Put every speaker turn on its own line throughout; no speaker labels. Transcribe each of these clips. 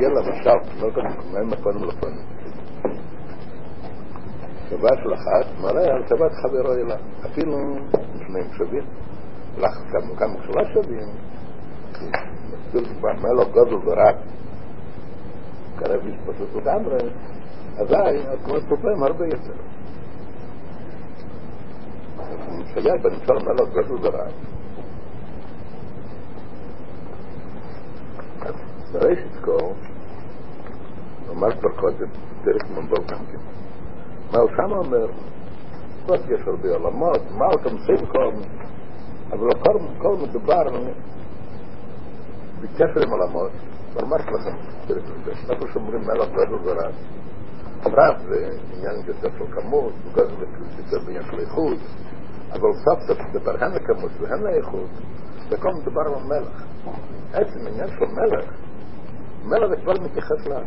מגיע למשל, לא קודם, מה קודם לפונים? שבת של אחת מראה על שבת חברו אליו, אפילו שני שווים, לך כמה שלוש שווים, מלוך גודל ורק, קרב להתפתות לגמרי, אזי כמו פופם הרבה יותר. שהיה בנמשל מלוך גודל ורק, בראשית קור, אמר כבר קודם, דרך מנבול גם כן. מה שם אומר? לא יש הרבה עולמות, מה הוא תמצאים כל אבל הכל, הכל מדובר בקשר עם עולמות, ממש לכם, אנחנו שאומרים מלך גדול ורב. רב זה עניין יותר של כמות, גודל יותר בעניין של איכות, אבל סוף סוף מדבר הן לכמות והן לאיכות, וכל מדובר על מלך. עצם עניין של מלך, מלך זה כבר מתייחס לה.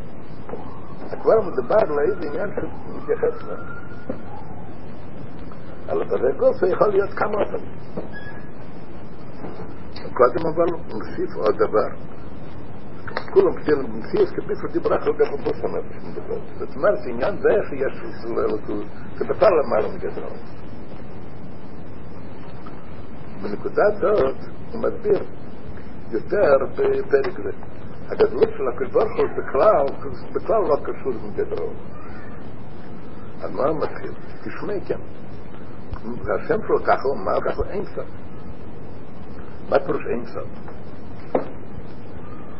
כבר מדובר לאיזה עניין שמתייחס לה. על ברגוס זה יכול להיות כמה אותם. קודם אבל נוסיף עוד דבר. כולם כתיר מציאס כביסו דיברה כל כך בו שם זאת אומרת עניין זה שיש שבטל למעלה מגדרו בנקודה זאת הוא מסביר יותר בפרק זה הגדלות של הקדוש הוא בכלל, בכלל לא קשור עם גדרו. אז מה הוא מתחיל? תשמעי כן. והשם שלו ככה הוא אמר ככה אין סוף. מה פירוש אין סוף?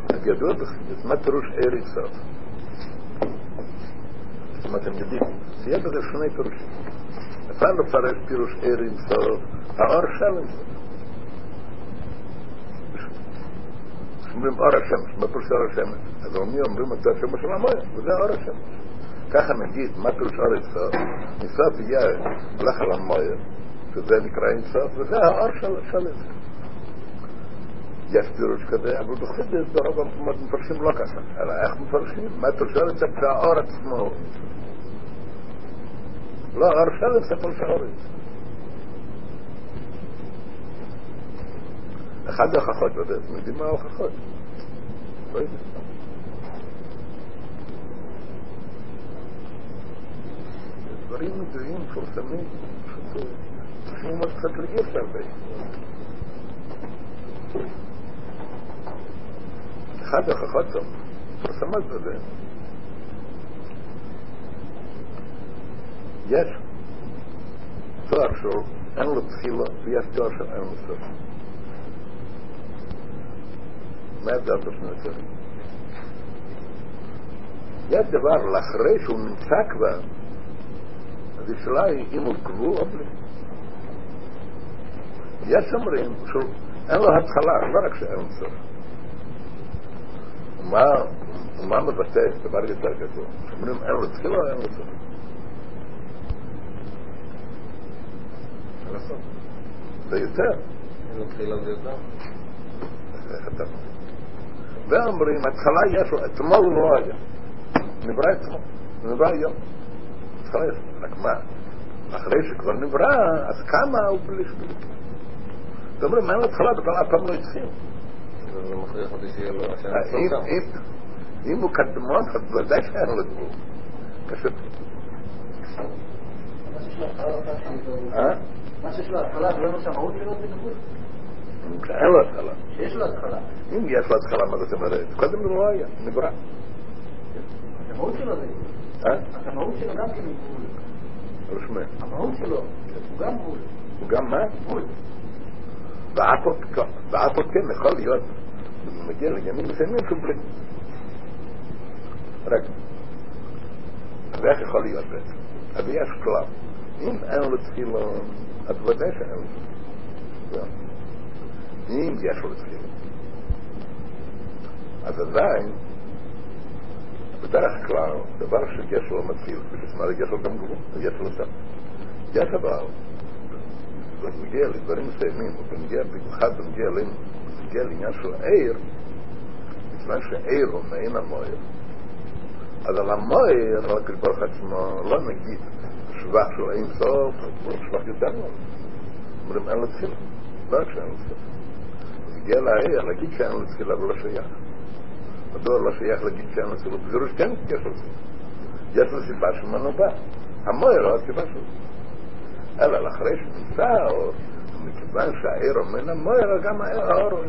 הגדול בחסידות, מה פירוש ער אין סוף? זאת אומרת, אתם יודעים, זה בזה שני פירושים. אפשר לפרש פירוש ער אין סוף, האור של אין סוף. אומרים אור השמש, מה פירוש אור השמש? אז אומרים אומרים את השמש של המויה, וזה אור השמש. ככה נגיד, מה פירוש אור אינסוף? אינסוף יהיה הולך על המויה, שזה נקרא אינסוף, וזה האור של זה. יש פירוש כזה, אבל בחסידס ברוב המקומות מפרשים לא ככה, אלא איך מפרשים? מה פירוש אור אינסוף? זה האור עצמו. לא, אור של אינסוף על האור אינסוף. אחד ההוכחות, לא יודע, יודעים מה ההוכחות? לא יודע. דברים ידועים, מפורסמים, פשוט צריכים מאוד קצת להגיע הרבה. אחד ההוכחות טוב, מפורסמות בזה. יש תואר שאין לו תחילה ויש תואר שאין לו סוף. מה ההבדל בין שני הדברים? יש דבר, לאחרי שהוא נמצא כבר, אז השאלה היא אם הוא גבול או בלי. יש אומרים שאין לו התחלה, לא רק שאין לו סוף. ומה מבטא דבר יותר גדול? שאומרים אין לו תחילה או אין לו סוף? זה יותר.
אין לו תחילה זה יותר.
איך אתה ואומרים, התחלה יש לו, אתמול לא היה. נברא אתמול, נברא היום. התחלה יש לו, רק מה? אחרי שכבר נברא, אז כמה הוא בלי שביל? זאת אומרת, מה להתחלה בכלל אף פעם לא התחיל.
זה מכריח אותי שיהיה לו השם
אם הוא קדמון, אז ודאי שאין לו גבול. קשה.
מה שיש לו התחלה, זה לא מה שהמהות שלו זה גבול?
אין לו התחלה.
שיש לו התחלה.
אם יש לו התחלה, מה זאת אומרת? קודם לא היה, נברא.
המהות שלו זה.
אה?
המהות שלו גם כן גבול.
רשמי.
המהות שלו הוא גם גבול.
הוא גם מה?
גבול.
ואף עוד כן יכול להיות, הוא מגיע לעניינים מסוימים שהוא בלי. רגע. אז איך יכול להיות בעצם? אז יש כלל. אם אין לו תחילה, אז ודאי שאין לו. אם יש לו תחילה. אז עדיין, בדרך כלל, דבר שיש לו מתחיל, יש לו גם גבול, יש לו סף. יש אבל, בנגיע לדברים מסוימים, ובנגיע, במיוחד בנגיע בנגיע לעניין של עיר, בזמן שעיר הוא מעין המויר, אז על המויר, על הקדוש עצמו, לא נגיד שבח של אין סוף, שבח יותר מאוד. אומרים, אין לו תחילה, לא רק שאין לו סוף. בנגיע לעיר, להגיד שאין לו תחילה, אבל לא שייך. מדוע לא שייך להגיד שאין לו סיבות? בפירוש כן יש לו סיבה. יש לו סיבה שממנו בא. המויר לא הסיבה שלו. אלא אחרי שנמצא האור, מכיוון שהעיר הוא מן המויר, גם האור הוא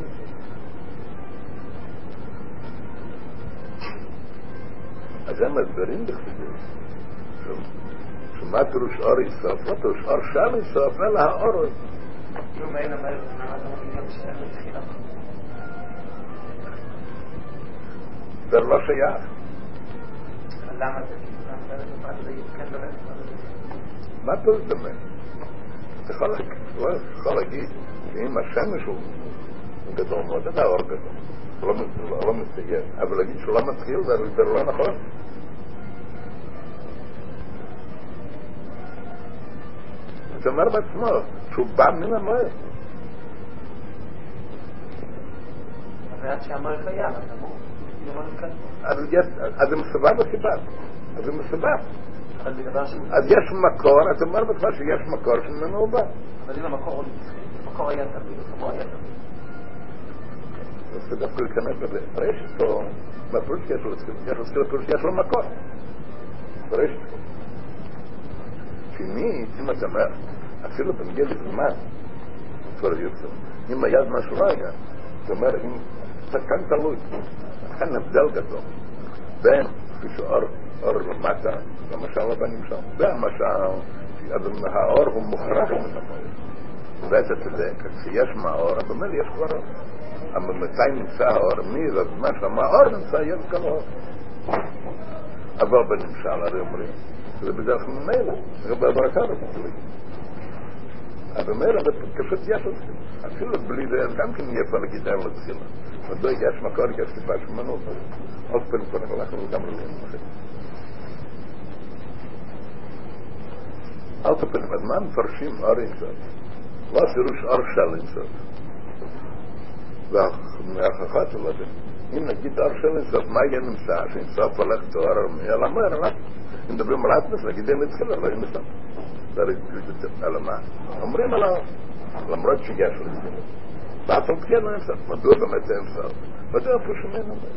אז הם מסבירים בחסידות. שמה פירוש אור איסוף? לא פירוש אור שם איסוף, אלא האור.
נו, מעין המלך, למה אתה אומר שאין לו תחילה?
זה לא שייך.
למה זה? זה? מה זה? כן, באמת? מה זה?
מה פירוש דומה? יכול להגיד, לא, שאם השמש הוא הוא גדול מאוד, אתה האור גדול. זה לא- זה לא- לא מסתייג. אבל להגיד שהוא לא מתחיל זה זה לא נכון. זה אומר בעצמו שהוא בא מן המועד.
אז.
אז אז זה מסובב בסיבה. אז זה מסובב. אז יש מקור, אתה אומר בעצמו שיש מקור שממנו הוא בא.
אבל אם המקור היה תמיד, המקור היה תמיד.
זה דווקא להיכנס לזה. יש פה, מה פירוש יש לו פירוש יש לו מקור. פה. שנית, אם אתה אומר, אפילו בנגיע לזמן, כבר יוצא. אם היה זמן שלא היה, זאת אומרת, אם זה כאן תלוי, כאן הבדל גדול. בין, כפי שאור, אור למטה, למשל הבנים שם, והמשל, אז האור הוא מוכרח מן המועד. ואתה צודק, כשיש מאור, אז אומר יש כבר אור. אבל מתי נמצא האור? מי זה הזמן שהמאור נמצא, יש כבר אור. אבל בנמשל, הרי אומרים, זה בדרך ממילא, זה בברכה וכולי. אז זה פשוט יש עוד אפילו בלי זה, אז גם כן יהיה פה להגיד אין לו תחילה. מדוע יש מקור, יש סיבה שמנו, עוד פעם כבר אנחנו לגמרי לא נמחק. אל תפנים, אז מה מפרשים אור אינסוף? לא פירוש אור של אינסוף. וההוכחה שלו זה, אם נגיד אור של אינסוף, מה יהיה נמצא? שאינסוף הולך תואר, אלא מה, אלא אם עצמס, נגיד אין לתחילה, לא אינסוף. זה הרי אלא מה? אומרים על האור, למרות שיש לו תחילה. ואף על כן אין סוף, מדוע באמת אין סוף? מדוע איפה שמין אומר?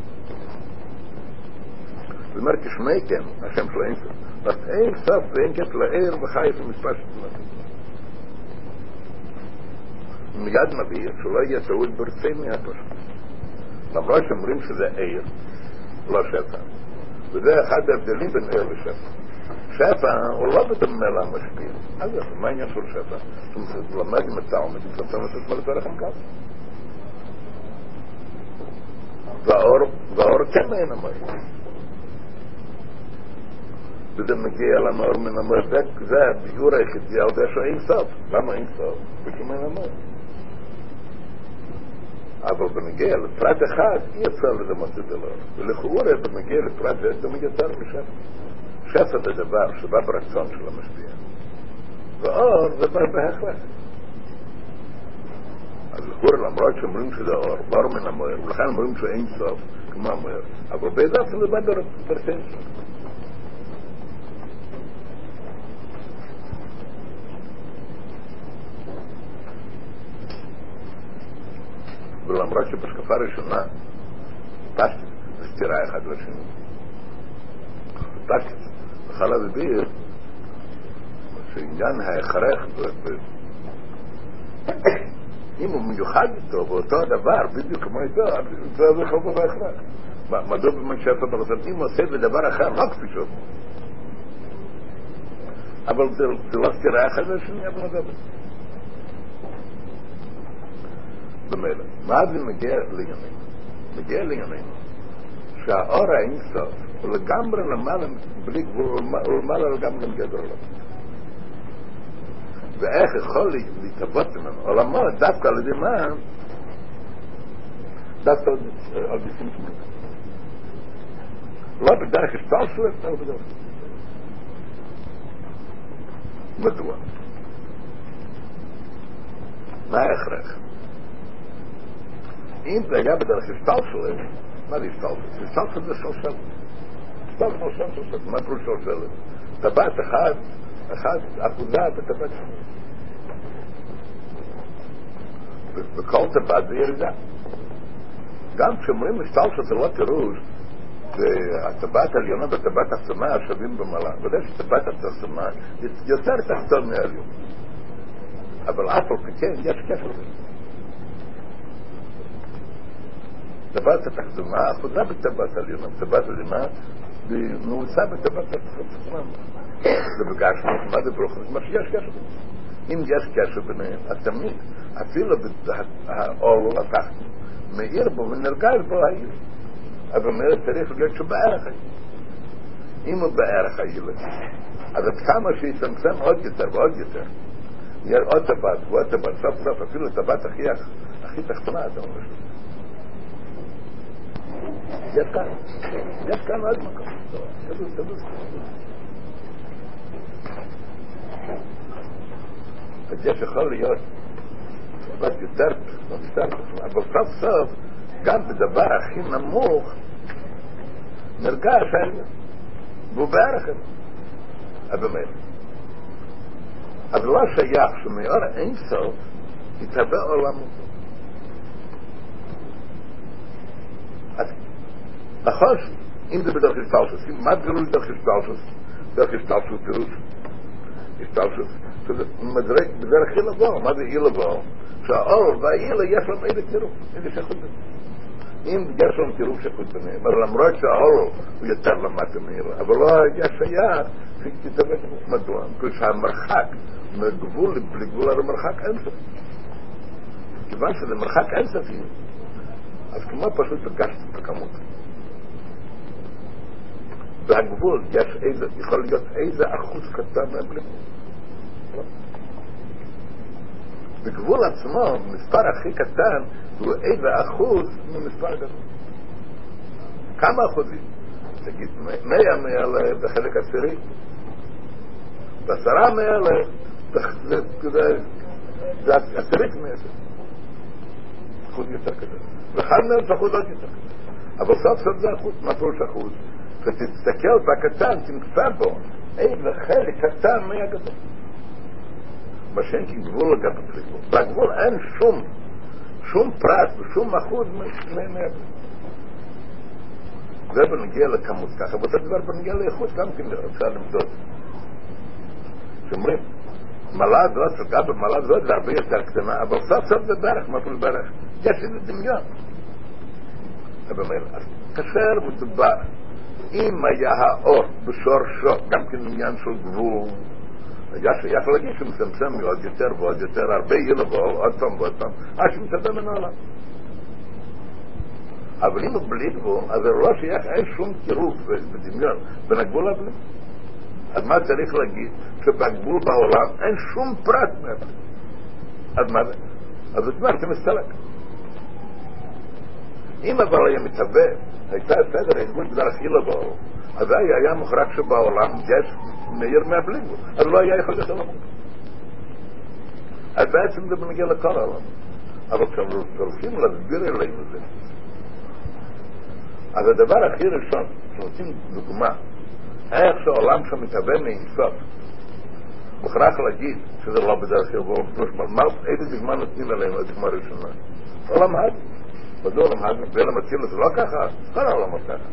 זאת אומרת, כשמי כן, השם שלו אין סוף. אז אין סוף ואין כיף לעיר וחי את המספר של מיד מבהיר שלא יהיה טעות ברצי מהפשוט. למרות שאומרים שזה עיר, לא שפע. וזה אחד ההבדלים בין עיר לשפע. בדומה למשפיע. אז מה העניין של שפע? זאת אומרת, הוא למד עם התלמוד, הוא מפרסם את עצמו לדרך המקום. והאור, והאור כן אין המועד. וזה מגיע לנו אור מן זה- זה הביור היחידי על זה שאין סוף. למה אין סוף? בשום אין המועד. אבל בנגיע לפרט אחד אי אפשר לדמות את זה לאור. ולכאורה בנגיע לפרט זה תמיד יותר משפע. שפע זה דבר שבא ברצון של המשפיע. ואור זה בא בהכרח. אז לכאורה למרות שאומרים שזה אור, באור מן המוער, ולכן אומרים שאין סוף, כמו המוער. אבל בעזרת זה בא ברצון שלו. ולמרות שבשקפה הראשונה, פשטית, זה סתירה אחד לשני. פשטית, בכלל הסביר שעניין ההכרח, אם הוא מיוחד איתו באותו דבר, בדיוק כמו איתו, זה חובה בהכרח. מדוע? אם הוא עושה בדבר אחר, לא כפי שהוא. אבל זה לא סתירה אחד לשני, אבל מדבר. במילא. מה זה מגיע לענייננו? מגיע לענייננו שהאור האינסוף לגמרי למעלה, בלי גבול, הוא למעלה לגמרי מגדר עולם. ואיך יכול לה- להתהוות ממנו עולמו דווקא על ידי מה? דווקא על- ידי שמש לא בדרך השתלשלות, אלא בדרך. מדוע? מה ההכרח? אם זה היה בדרך השתלשלות, מה זה השתלשלות? השתלשלות זה שלשלת. השתלשלות זה שלשלת. מה פירוש שלשלת? טבעת אחד, אחד אחוזה בטבעת וכל טבעת זה ירידה. גם כשאומרים משטלשל זה לא פירוש, והטבעת העליונה והטבעת התחתונה שווים במעלה. ודאי שטבעת התחתונה יותר תחתון מהעליון. אבל אף על פי כן יש קשר. טבעת התחתונה אחודה בטבעת העליונה. טבעת העליונה נעוצה בטבעת התחתונה. זה בגשמות, מה זה ברוכות? מה שיש קשר. אם יש קשר ביניהם, אז תמיד, אפילו האור התחת, מאיר בו ונרגש בו העיר. אבל מאיר צריך להיות שהוא בערך הוא בערך העיר, אז עד כמה שיצמצם עוד יותר ועוד יותר, יהיה עוד טבעת ועוד טבעת, סוף סוף אפילו טבעת הכי, הכי תחתונה, אתה אומר. יש כאן, יש כאן עוד מקום. אז Hall hier. Was du tarp, was du tarp, aber fast so ganz der Bach in am Moch. Der Gasen, wo bergen. Aber mir. Aber was ja ich schon mehr ein אם זה בדרך השתלשלות, מה פירוש דרך השתלשלות? דרך השתלשלות פירוש. השתלשלות, מדרג, בדרך היא לבוא, מה זה היא לבוא? שהאור והאילה יש להם איזה טירוף, איזה שייכות. אם יש להם טירוף שייכות ביניהם, אבל למרות שהאור הוא יותר למטה מאילה, אבל לא היה שייך, שתתאבק מדוע? כי שהמרחק מגבול לגבול הרי מרחק אינסוף. כיוון שזה מרחק אינסופי, אז כמו פשוט בגשת את הכמות. והגבול, יש איזה, יכול להיות איזה אחוז קטן מהבלי בגבול עצמו, מספר הכי קטן הוא איזה אחוז ממספר גדול. כמה אחוזים? תגיד, מאה מאה בחלק עשירי, ועשרה מאה זה עשירית מעשר. אחוז יותר קטן. ואחד זה אחוז עוד יותר קטן. אבל סוף סוף זה אחוז, מה פירוש אחוז? ותסתכל בקטן, תמצא בו איזה חלק קטן מהגדול. מה שאין כגבול לגבי גבול. בגבול אין שום, שום פרט ושום אחוז מהגבול. זה בנגיע לכמות ככה, ואותו דבר בנגיע לאיכות גם כן אפשר למדוד. שאומרים, מלאה זאת, וגם במלאה זאת זה הרבה יותר קטנה, אבל סוף סוף זה ברך, מה זה ברך? יש איזה דמיון. אז כאשר מדובר, אם היה האור בשורשו, גם כן עניין של גבול, היה שייך להגיד שמצמצם עוד יותר ועוד יותר, הרבה ילבוא, עוד פעם ועוד פעם, עד שמצמצם מן העולם. אבל אם הוא בלי גבול, אז זה לא שייך, אין שום קירוב ודמיון בין הגבול לבלי. אז מה צריך להגיד? שבגבול בעולם אין שום פרט מהבלי. אז מה זה? אז זה מסתלק. אם אבל היה מתהווה, הייתה סדר ארגון בדרך בעולם, אז היה מוכרח שבעולם יש מאיר מהבלי גבול, אז לא היה יכול להיות עולם. אז בעצם זה בנגיע לכל העולם. אבל כשהולכים להסביר אלינו זה, אז הדבר הכי ראשון, כשרוצים דוגמה, איך שהעולם שם מתהווה מאינסוף, מוכרח להגיד שזה לא בדרך כלל, איזה דוגמה נותנים עלינו, הדוגמה הראשונה? עולם הד. עולם הד? בעולם אצילוס זה לא ככה? כל העולמות ככה.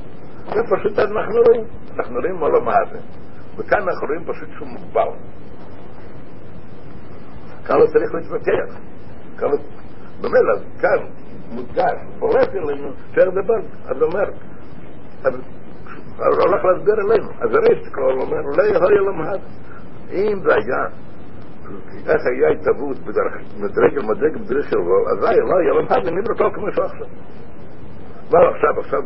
זה פשוט אנחנו רואים, אנחנו רואים עולם הד. וכאן אנחנו רואים פשוט שהוא מוגבל. כאן לא צריך להתווכח. כאן לא... במילא, כאן מודגש, בולט אלינו, פר דבר, אז אומר, אז הולך להסביר אלינו, אז הריסט כבר אומר, לא יכול למד. אם זה היה, איך היה התהוות בדרך, מדרגל מדרגל בדרך של רוב, אז היה, לא היה למד, אני מרתו כמו שעכשיו. לא עכשיו, עכשיו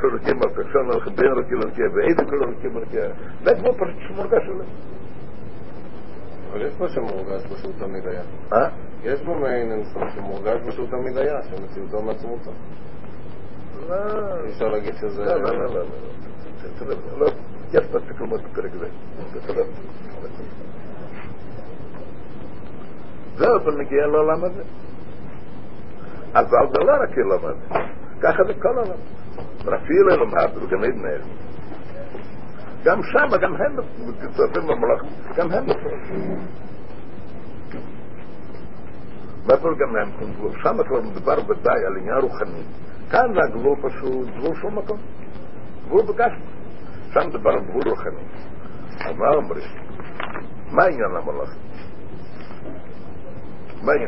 כלוקים על פרשון על חבין רוקים על kia, ואיזה כלוקים על kia. זה כמו פשוט שמורגש אלינו.
אבל יש פה שמורגש בו שהוא תמיד היה.
אה?
יש בו מעין אינסוף שמורגש בו שהוא תמיד היה, שמציאותו מעצמותו.
לא.
אי אפשר להגיד שזה...
לא, לא, לא, לא. לא. יש מספיק ללמוד בפרק זה. אבל נגיע לעולם הזה. אבל זה לא רק העולם הזה. ככה זה כל העולם. רפיל אלומד וגם עדן עדן. גם שם, גם הם מצטרפים במלאך, גם הם נפלו. מאיפה גם להם קום גבול? שם כבר מדובר ודאי על עניין רוחני. כאן זה הגבול פשוט, גבול שום מקום. גבול בגשמי. שם מדובר על גבול רוחני. אז מה אומרים? מה עניין המלאך?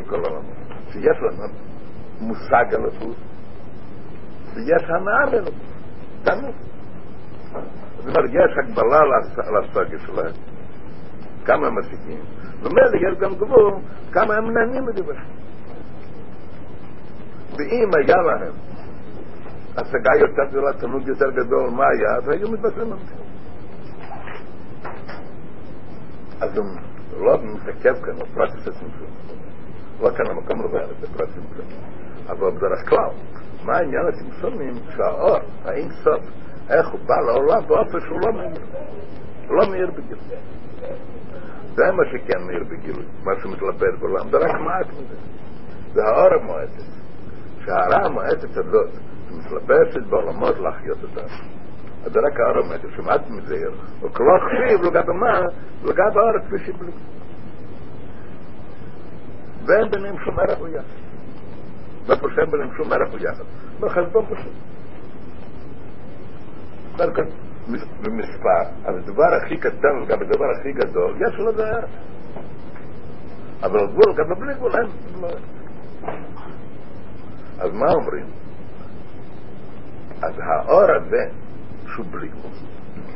כל העולם? שיש לנו מושג על הדבול, ויש הנאה ללבול. תמיד. זאת אומרת, יש הגבלה הסוגיה שלהם. כמה הם מסיקים. ומילא יש גם גבול כמה הם נהנים מדבר. ואם היה להם השגה יותר גדולה, תמוד יותר גדול, מה היה? אז היו מתבשרים על זה. אז הוא לא מתעכב כאן. לא כאן המקום לבעיה לזה פרט הצמצום. אבל בדרך כלל, מה העניין הצמצומים? שהאור, האין סוף, איך הוא בא לעולם באופן שהוא לא מאיר. לא מאיר בגילוי. זה מה שכן מאיר בגילוי, מה שמתלבט בעולם, זה רק מעט מזה. זה האור המועטת. שההערה המועטת הזאת, שמתלבשת בעולמות להחיות אותה. אז זה רק האור המועטת, שמעט מזה. וכלא חשיב לגבי מה? לגבי האור כפי שבלי. ואין ביניהם שום ערך הוא יחד. לא פרשם ביניהם שום ערך הוא יחד. בחשבון פשוט. במספר, אז הדבר הכי קטן וגם הדבר הכי גדול, יש לו זה ערך. אבל גבול, גם בלי גבול אין. אז מה אומרים? אז האור הזה, שהוא בלי גבול,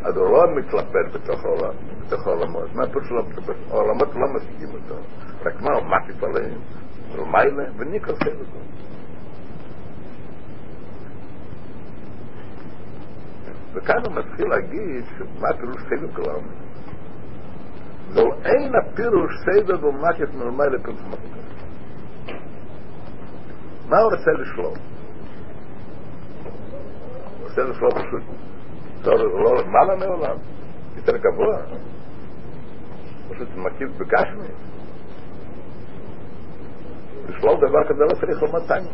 אז הוא לא מתלבט בתוך העולם, בתוך העולמות. מה פה שלא מתלבט? העולמות לא משיגים אותו. רק מה, הוא מקיף עליהם, ומיילה, וניקר סבב. וכאן הוא מתחיל להגיד מה פירוש סבב כלל. זו אין הפירוש סבב ומקף מלמי לקונסמטיקה. מה הוא רוצה לשלול? הוא רוצה לשלול פשוט. לא למעלה מעולם, יותר גבוה. פשוט מקיף בגשמי. לשלול דבר כזה לא צריך לומר טיימי.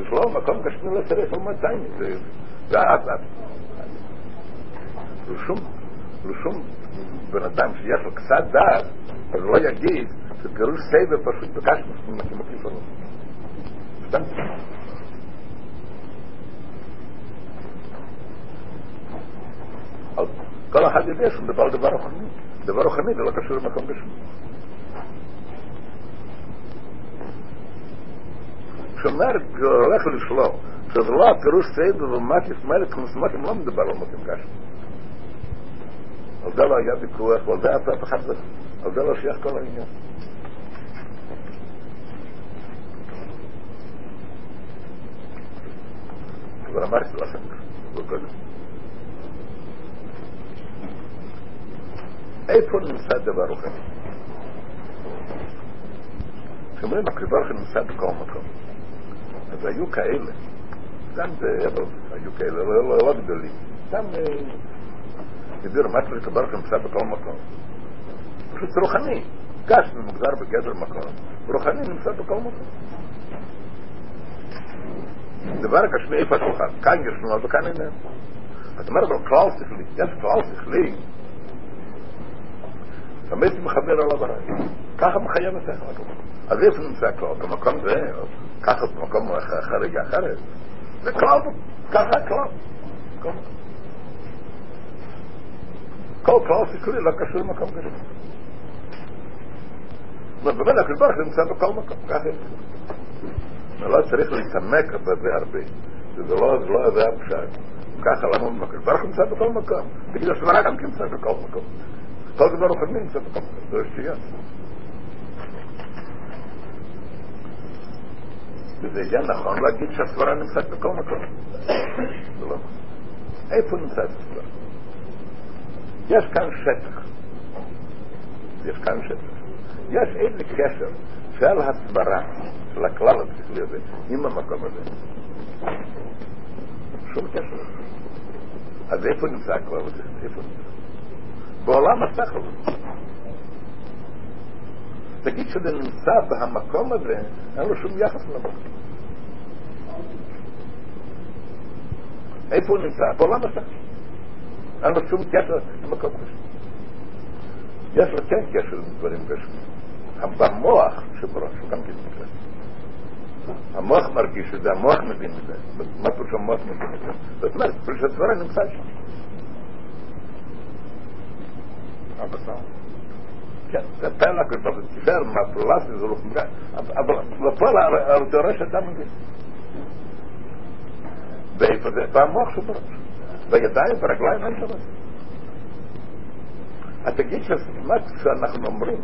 בכלל, מקום גשמי לא צריך לומר טיימי. זה לשום, לשום בן אדם שיש לו קצת דעת, אז לא יגיד שפירוש סבב פשוט בגשמי, מקיף עליו. סתם. כל אחד יודע שהוא מדבר על דבר רוחני. דבר רוחני זה לא קשור למקום גשמי. כשאומר הולך לשלום, שזה לא הפירוש סיידו ומקיף מלך ומסמכים לא מדבר על מקים גשמי. על זה לא היה ויכוח, ועל זה אף אחד על זה לא שייך כל העניין. כבר אמרתי לכם, איפה נמצא דבר רוחני? כשאומרים הקדוש ברוך הוא נמצא בכל מקום, אז היו כאלה, גם אבל היו כאלה, לא, לא, לא גדולים, גם הסבירו מה הקדוש ברוך הוא נמצא בכל מקום. פשוט רוחני, גש ומוגדר בגדר מקום, רוחני נמצא בכל מקום. דבר גשמי איפה השולחן, כאן ישנו וכאן איננו. זאת אומרת, אבל כלל שכלי, יש כלל שכלי, תמיד מחבר עליו הרי. ככה מחייב את זה. אז איפה נמצא הכלל? במקום זה, ככה במקום חריג אחרת. זה כלל, ככה הכלל. כל כלל שכלי לא קשור למקום כזה. ובאמת הקדוש ברוך הוא נמצא בכל מקום, ככה לא צריך להתעמק בזה הרבה. זה לא, זה לא הפשט. ככה, למה הקדוש ברוך הוא נמצא בכל מקום? בגלל השמרה גם נמצא בכל מקום. כל רוחני נמצא בכל מקום. זה שתייה. וזה יהיה נכון להגיד שהסברה נמצאת בכל מקום. זה לא נכון. איפה נמצאת הסברה? יש כאן שטח. יש כאן שטח. יש איזה קשר של הסברה, של הכלל השכלי הזה, בעולם השכל. תגיד שזה נמצא במקום הזה, אין לו שום יחס למקום. איפה הוא נמצא? בעולם השכל. אין לו שום קשר למקום כזה. יש לו כן קשר לדברים גשמיים. במוח שבראש, הוא גם כן נקרא. המוח מרגיש את זה, המוח מבין את זה. מה פירוש המוח מבין את זה? זאת אומרת, פירוש הדברים נמצא שם.
הבשר.
כן, זה פלא כזה, תישאר מהפלולס זה לא חמגה, אבל בפועל הוא דורש אדם מבין. ואיפה זה? במוח שבראש. בידיים, ברגליים, אין דבר. אז תגיד שמה שאנחנו אומרים,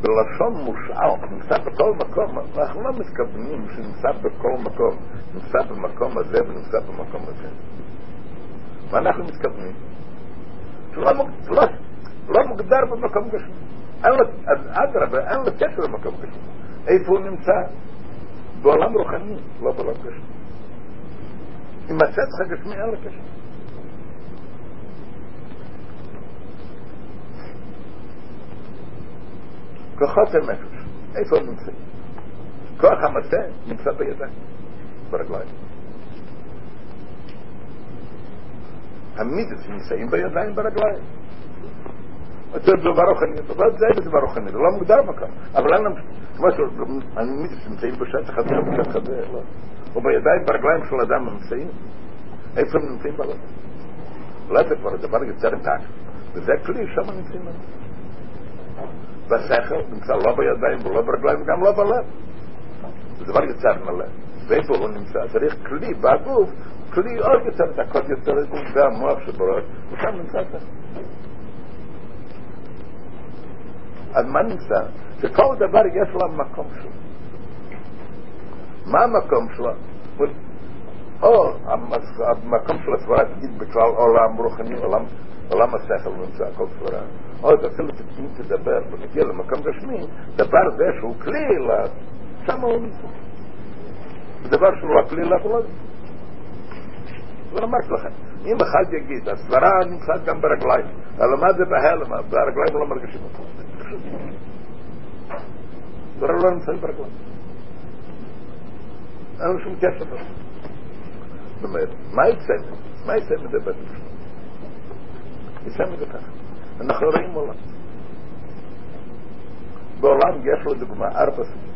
בלשון מושאל, נמצא בכל מקום, אנחנו לא מתכוונים שנמצא בכל מקום, נמצא במקום הזה ונמצא במקום הזה. מה אנחנו מתכוונים? שלא לא, מוגדר במקום גשמי. אז אדרבה, אין לו קשר למקום גשמי. איפה הוא נמצא? בעולם רוחני, לא בעולם גשמי. עם הצדך הגשמי אין לו קשר. כוחות הנפש, איפה הם נמצאים? כוח המטה נמצא בידיים, ברגליים. המידס נמצאים בידיים ברגליים. דבר רוחני, דבר זה דבר רוחני, זה לא מוגדר מקום. אבל אין להם, כמו שהמידס נמצאים בשטח הזה, בשטח הזה, לא. או בידיים, ברגליים של אדם הם נמצאים. איפה הם נמצאים ברגליים? לא זה כבר דבר יותר דק. וזה כלי, שם נמצאים. בשכל, נמצא לא בידיים ולא ברגליים וגם לא בלב. זה דבר יותר מלא. ואיפה הוא נמצא? צריך כלי בגוף, כלי עוד יותר דקות יותר, זה המוח שבראש, ושם נמצא את זה. אז מה נמצא? שכל דבר יש לו מקום שלו. מה המקום שלו? או המקום של הסברה, תגיד בכלל עולם רוחני, עולם, עולם השכל נמצא, כל סברה. או אפילו אם תדבר ונגיע למקום גשמי, דבר זה שהוא כלי, שם הוא נמצא. דבר שהוא הכלי לעבוד. ואמרתי לכם, אם אחד יגיד, הסברה נמצאת גם ברגליים, אבל מה זה בהלם, ברגליים לא מרגישים אותו. הסברה לא נמצאת ברגליים. אין לנו שום קשר לזה. זאת אומרת, מה יצא מזה? מה יצא מזה בית המשפט? יצא מזה ככה. אנחנו רואים עולם. בעולם יש לו דוגמה ארבע סוגים.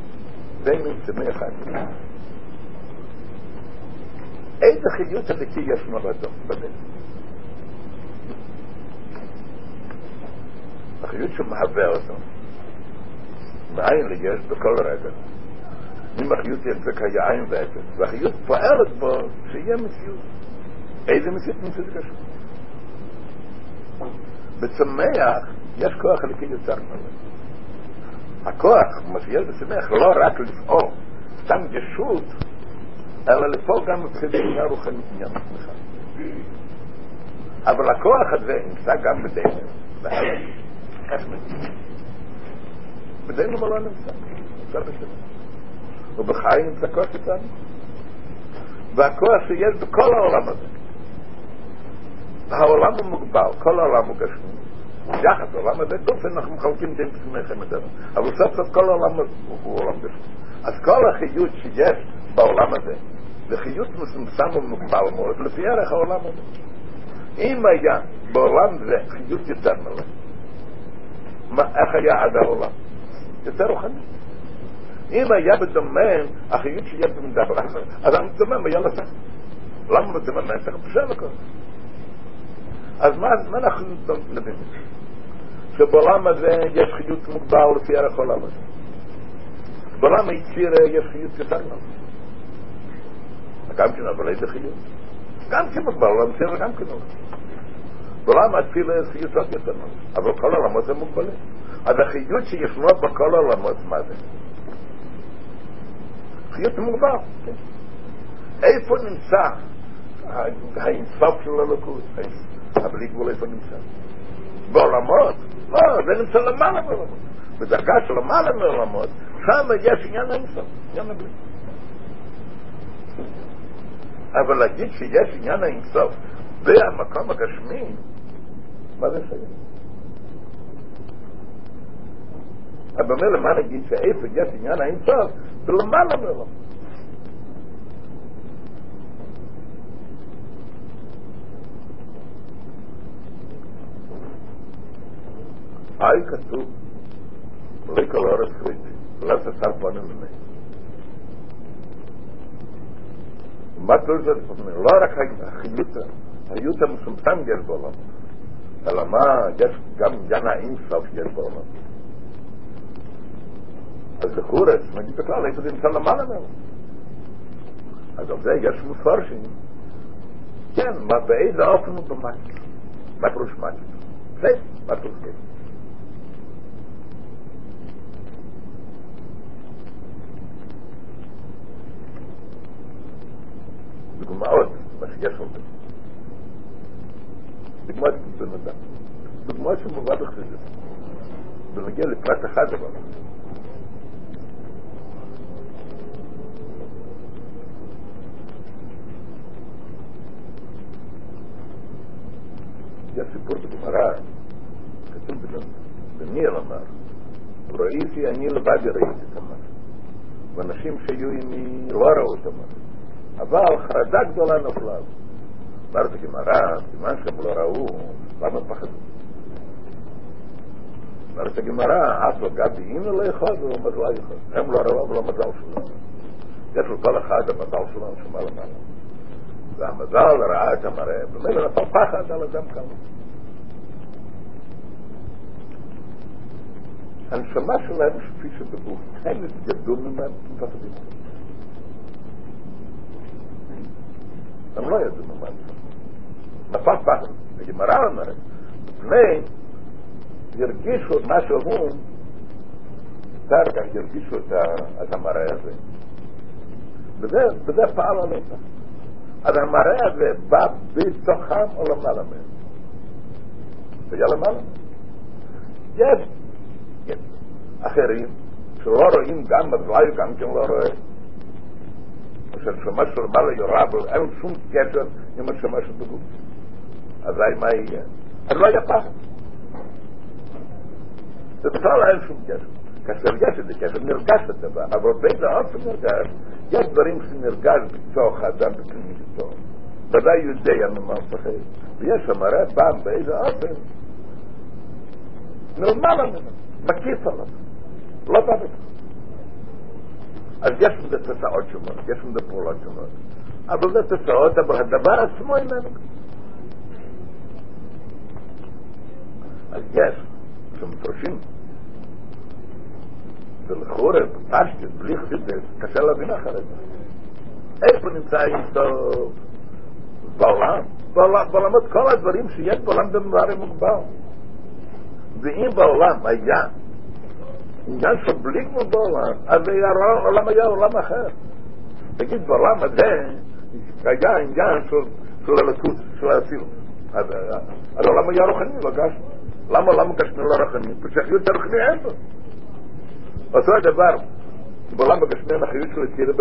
זה מצמא החיות שמהווה אותו. מאין ליש בכל רגע. אם החיות יש בקיים ואפס, והחיות פועלת בו שיהיה מציאות. איזה מציאות מציאות קשור? בצמח יש כוח אלוקי יותר מלא. הכוח, מה שיש בצמח, לא רק לפעול, סתם ישות, אלא לפעול גם מבחינת עניין עניין עצמך. אבל הכוח הזה נמצא גם בדרך. בדרך אבל לא נמצא, נמצא בשביל. ובחיים נמצא כוח איתנו. והכוח שיש בכל העולם הזה. העולם הוא מוגבל, כל העולם הוא גשמי. יחד, העולם הזה גוף, אנחנו מחלקים דין את זה. אבל סוף סוף כל העולם הוא עולם גשמי. אז כל החיות שיש בעולם הזה, זה חיות מצומצם ומוגבל מאוד, לפי ערך העולם הזה. אם היה בעולם זה חיות יותר מלא, מה, איך היה עד העולם? יותר רוחני. אם היה בדומה החיות שיש במידה ברכה, אז המדומם היה לסך. למה בדומה? צריך פשע לכל. אז מה, מה אנחנו מבינים? שבעולם הזה יש חיות מוגבל לפי ערך העולם הזה. בעולם היצירה יש חיות יותר מלא. גם כן, אבל איזה חיות? גם כן מוגבל, עולם היצירה גם כן מוגבל. בעולם התפילה יש חיות עוד יותר מלא. אבל כל העולמות הם מוגבלים. אז החיות שישנו בכל העולמות, מה זה? חיות מוגבל, כן. איפה נמצא האינסוף של הלוקות? הבלי גבול איפה נמצא? בעולמות? לא, זה נמצא למעלה בעולמות. בדרגה של למעלה מעולמות, שם יש עניין האינסוף, עניין הבלי. אבל להגיד שיש עניין האינסוף במקום הגשמי, מה זה שייך? אבל מילא מה נגיד שאיפה יש עניין האינסוף, זה למעלה מעולמות. היי כתוב מלא כל אורס פריטי, לא תסר פונים ממני. ומה תלוי זה? לא רק החיותה, החיותה מסומתם יש בעולם, אלא מה, יש גם גן האינסוף יש בעולם. אז לחורס, נגיד בכלל, איפה זה נמצא למעלה ממנו? אז על זה יש מפרשים, כן, מה באיזה אופן הוא במקר? מה פירוש מקר? זה, מה פירוש כסף? דוגמאות, מה שיש עוד. דוגמאות בן אדם. דוגמאות שמובא בחסידות. בנגיע לפרט אחד אבל. יש סיפור בגמרא, כתוב בניר אמר, ראיתי אני לבדי ראיתי את המר. ואנשים שהיו עימי לא ראו את המר. אבל חרדה גדולה נפלה. אומרת הגמרא, סימן שהם לא ראו, למה פחדו? אומרת הגמרא, אף לא גדי אינו לא יכול ולא מזל יכול. הם לא ראו ולא מזל שלו. יש לכל אחד המזל שלו שמה למעלה. והמזל ראה את המראה, במילא נפל פחד על אדם כמה. הנשמה שלהם כפי שבגוף, הם התגדו ממהם מפחדים. הם לא ידעו מה זה. נפל פחד. הגמרא אומרת, מפני הרגישו את מה שהוא, אחר כך הרגישו את המראה הזה. וזה פעל עליהם. אז המראה הזה בא בתוכם או למעלה מהם. היה למעלה. יש אחרים שלא רואים גם בזווי גם כן לא רואה. שהנשמה של מעלה יורה בו, אין שום קשר עם הנשמה של בגוף. אזי מה יהיה? אז לא היה פחד. זה בכלל אין שום קשר. כאשר יש איזה קשר, נרגש הדבר, אבל באיזה אופן נרגש, יש דברים שנרגש בתוך האדם בפנימיותו. ודאי יודע ממה מפחד. ויש המראה פעם באיזה אופן, מלמעלה ממנו, מקיף עליו. לא בא בכלל. אז יש לזה תוצאות שונות, יש לזה פעולות שונות. אבל זה תוצאות, אבל הדבר עצמו איננו. אז יש, כשמפרשים, ולכאורה, פשטת, בלי חסידס, קשה להבין אחרי זה. איפה נמצא אינסטוף? בעולם. בעולמות כל הדברים שיש בעולם במדבר מוגבל. ואם בעולם היה עניין של בלי גבול בעולם, אז העולם היה עולם אחר. תגיד, בעולם הזה היה עניין של הלכות, של האצילות. אז העולם היה רוחני, לא גשמי. למה גשמי לא רוחני? פשוט יותר רוחני אין פה. אותו הדבר, בעולם הגשמי אין החיות של הצירה,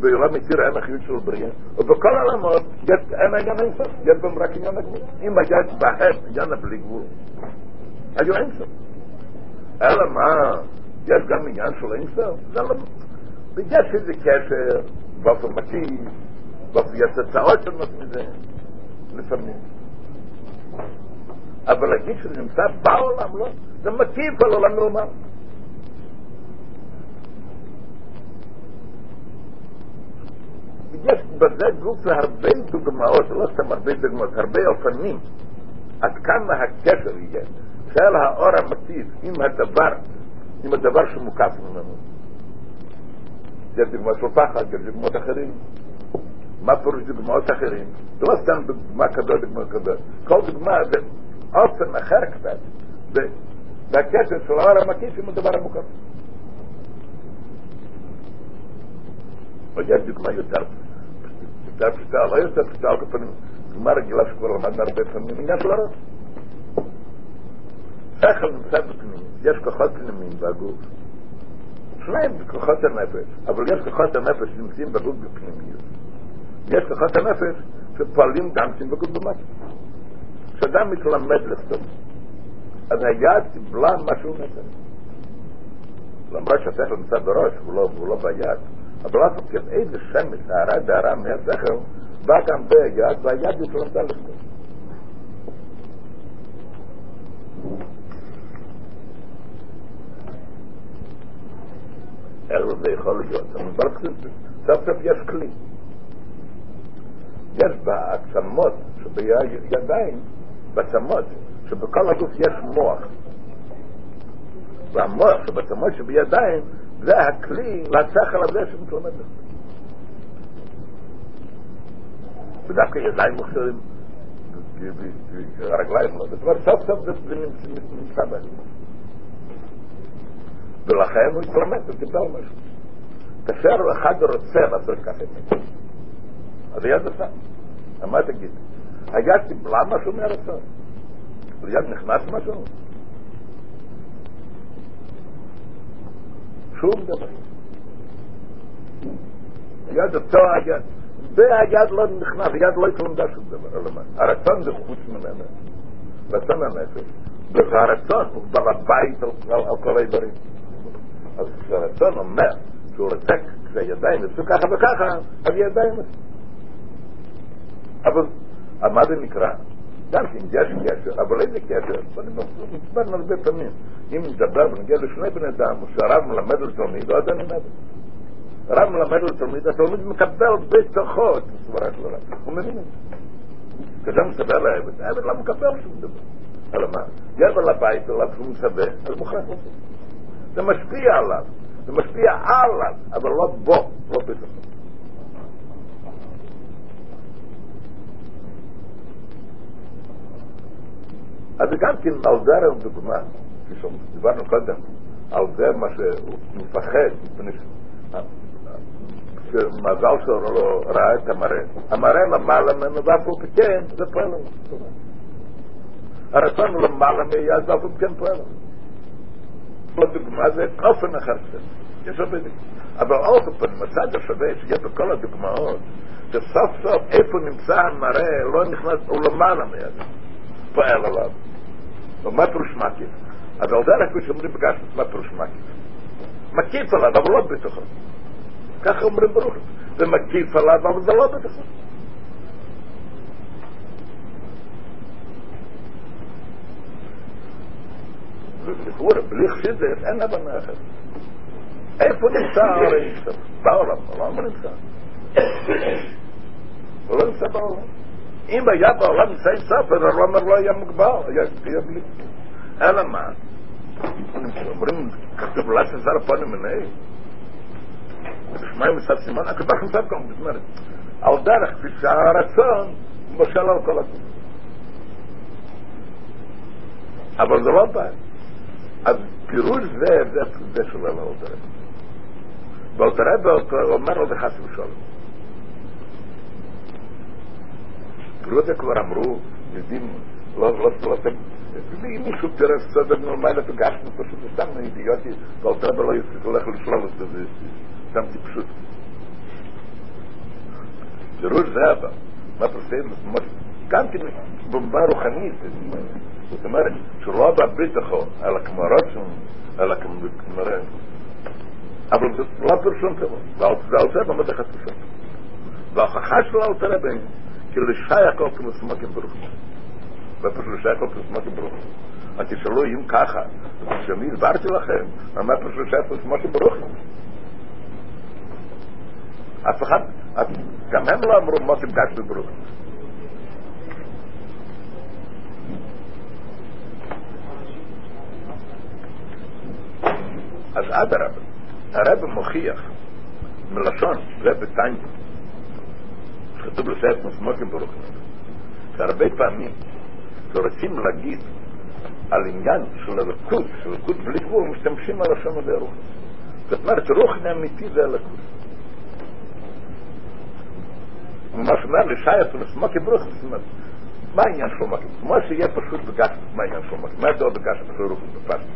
בעולם הצירה אין החיות של בריאה, ובכל העולמות עניין אין סוף, יש בהם רק עניין הגבול. אם היה בהם עניין הבלי גבול, היו אין סוף. אלא מה, יש גם עניין של אין סוף, זה לא... ויש איזה קשר באופן מקיף, באופן יש תוצאות שונות מזה, לפעמים. אבל להגיד שזה נמצא בעולם, לא, זה מקיף על עולם נורמל. יש בזה גוף הרבה דוגמאות, לא סתם הרבה דוגמאות, הרבה אופנים, עד כמה הקשר יהיה של האור המקיף עם הדבר, עם הדבר שמוקף ממנו. יש דוגמאות של פחד, יש דוגמאות אחרים. מה פירוש דוגמאות אחרים? זה לא סתם דוגמה כזאת, דוגמה כזאת. כל דוגמה זה אופן אחר קצת, והקשר של האור המקיף עם הדבר המוקף. ויש דוגמה יותר יותר פשוטה, לא יותר פשוטה, על כפנים, דוגמה רגילה שכבר למדנו הרבה פעמים, עניין של הרוב. שכל נמצא בפנים, יש כוחות פנימיים בגוף. שניים כוחות הנפש, אבל יש כוחות הנפש שנמצאים בגוף בפנימיות. יש כוחות הנפש שפועלים גם כן כשאדם מתלמד לכתוב, אז היד קיבלה משהו נפש. למרות שהשכל נמצא בראש, הוא לא ביד. אבל אף כן איזה שמש, הערה דהרה מהשכל, בא גם ביד, והיד התלמדה לכתוב. יכול להיות. אבל סוף סוף יש כלי. יש בעצמות שבידיים, בעצמות, שבכל הגוף יש מוח. והמוח שבעצמות שבידיים זה הכלי לשכל הזה שמתלמד לך. ודווקא ידיים מוכשרים, הרגליים לא, זה כבר סוף סוף זה נמצא בהם. ולכן הוא התלמד וקיבל משהו. כאשר אחד רוצה לעשות ככה אז יד עשה. מה תגיד? היד קיבלה משהו מהרצון? ליד נכנס משהו? שום דבר. היד אותו היד. והיד לא נכנס, היד לא התלמדה שום דבר. הרצון זה חוץ ממנו. רצון הנפש. והרצון הוא בעל הבית על כל האיברים. אז כשהרצון אומר שהוא רוצה כשהידיים יצאו ככה וככה, אז ידיים אבל מה זה נקרא? גם כן יש קשר, אבל איזה קשר? דיברנו הרבה פעמים. אם נדבר ונגיע לשני בני אדם, שהרב מלמד לתלמיד, אז אני מלמד. הרב מלמד לתלמיד, התלמיד מקבל בתוכו את סברה של הרב. הוא מבין את זה. כשאתה מסבר לעבד, העבד לא מקבל שום דבר. אלא מה? יד על הבית, עליו שהוא מסבר, אז מוכרח לעשות. זה משפיע עליו, זה משפיע עליו, אבל לא בו, לא בתוכו. אז גם כן על זה דוגמה, כפי שדיברנו קודם, על זה מה שהוא מפחד, שמזל שלו לא ראה את המראה. המראה למעלה ממנו, ואף הוא כן, זה פועל לנו. הרצון למעלה מיד, ואף הוא כן פועל לנו. הדוגמה זה אופן אחר זה. יש הרבה דוגמאות. אבל אופן, מצד השווה שיש בכל הדוגמאות, שסוף סוף איפה נמצא המראה, לא נכנס, הוא למעלה מיד. פועל עליו. ומה פירוש מקיף? אז על דרך כפי שאומרים בגשת, מה פירוש מקיף? מקיף עליו, אבל לא בתוכו. ככה אומרים ברוך. זה מקיף עליו, אבל זה לא בתוכו. לכאורה, בלי חסידת אין הבנה אחרת. איפה נמצא נמצא? בעולם, בעולם נמצא. הוא לא נמצא בעולם. אם היה בעולם עם ספר, הרומר לא היה מוגבל, היה בלי. אלא מה? אומרים, כתוב לה שזר הפונים מנהי. בשמיים מצד סימן, הקדוש נמצא כל זאת אומרת, על דרך, כפי שהרצון מושל על כל הכול. אבל זה לא בעיה. אז פירוש זה, זה שולל על דרך. ואלתר אומר לו בחס ושלום. גרודה כבר אמרו, יודעים, לא, לא, לא, אם מישהו תראה סדר נורמלי, פגשנו פשוט, זה סתם אידיוטי, ואלתר לא יצטרך הולך לשלול את זה, זה סתם טיפשות. פירוש זה אבל, מה פרסם, גם כן בומבה רוחנית, זאת אומרת, שלא בביטחון, אלא כמו רצון, אלא כמו אבל זה לא של האלתר רבי, כי לשייך כל כמו סמוקים ברוך ופשוט לשייך כל כמו סמוקים ברוך אז תשאלו אם ככה, כשאני הסברתי לכם, מה פשוט לשייך כל סמוקים ברוך אף אחד, גם הם לא אמרו מוקים גש בברוך אז אדרבה, הרב מוכיח מלשון רב טנק כתוב לסייף מסמוקים ברוך שהרבה פעמים שרוצים להגיד על עניין של הלכות, של הלכות בלי גבול, משתמשים על לשון הזה רוח. זאת אומרת, רוח אמיתי זה הלכות. מה שאומר לשייף ומסמוקים ברוך, זאת אומרת, מה העניין של מוקים? כמו שיהיה פשוט בגשת, מה העניין של מוקים? מה הדור בגשת של רוח בפשט?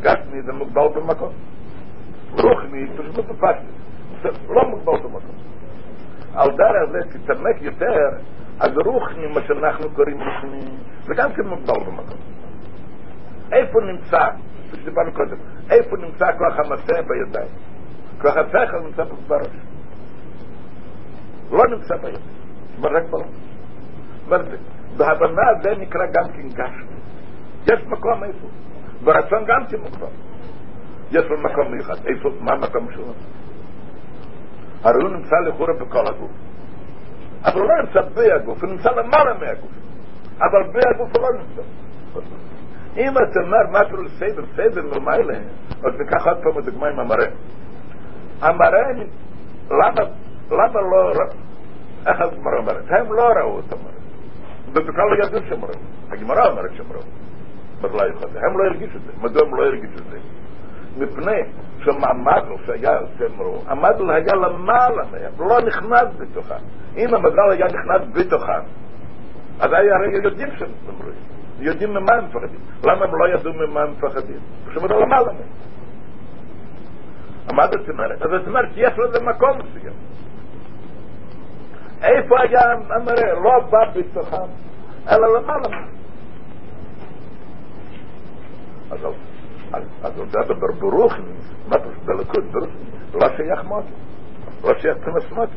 גשת זה מוגבל במקום. רוחני, פשוט בפשט. לא מוגבל במקום. על דרך זה תתעמק יותר, אז רוחני, מה שאנחנו קוראים רוחני, זה גם כן מוגבל במקום. איפה נמצא, כפי שדיברנו קודם, איפה נמצא כוח המעשה בידיים? כוח השכל נמצא בראש. לא נמצא בידיים, רק בראש. בהבנה זה נקרא גם כן גשמי. יש מקום איפה. ברצון גם כן מוגבל. יש לו מקום מיוחד. איפה, מה המקום שלו? הרי הוא נמצא לכאורה בכל הגוף. אבל הוא לא נמצא בהגוף, הוא נמצא למעלה מהגוף. אבל בהגוף הוא לא נמצא. אם אתה אומר משהו לסדר, סדר מלמעלה, אז ניקח עוד פעם הדוגמה עם המראה. המראה, למה, למה לא, איך הגמרא אומרת? הם לא ראו את המראה. ובכלל לא ידעו שהם ראו. הגמרא אומרת שהם ראו. בגלל יחד. הם לא הרגישו את זה. מדוע הם לא הרגישו את זה? מפני שהמדל שהיה שהם ראו, המדל היה למעלה מהם, לא נכנס בתוכם. אם המדל היה נכנס בתוכם, אז היה הרי יודעים שהם רואים. יודעים ממה הם מפחדים. למה הם לא ידעו ממה הם מפחדים? פשוט לא למעלה מהם. מה זאת אומרת? אז זאת אומרת שיש לזה מקום מסוים. איפה היה המראה? לא בא בתוכם, אלא למעלה מהם. אז זה ברוך, מה זה בלכות, ברוך, לא שייך מות, לא שייך תנס מות.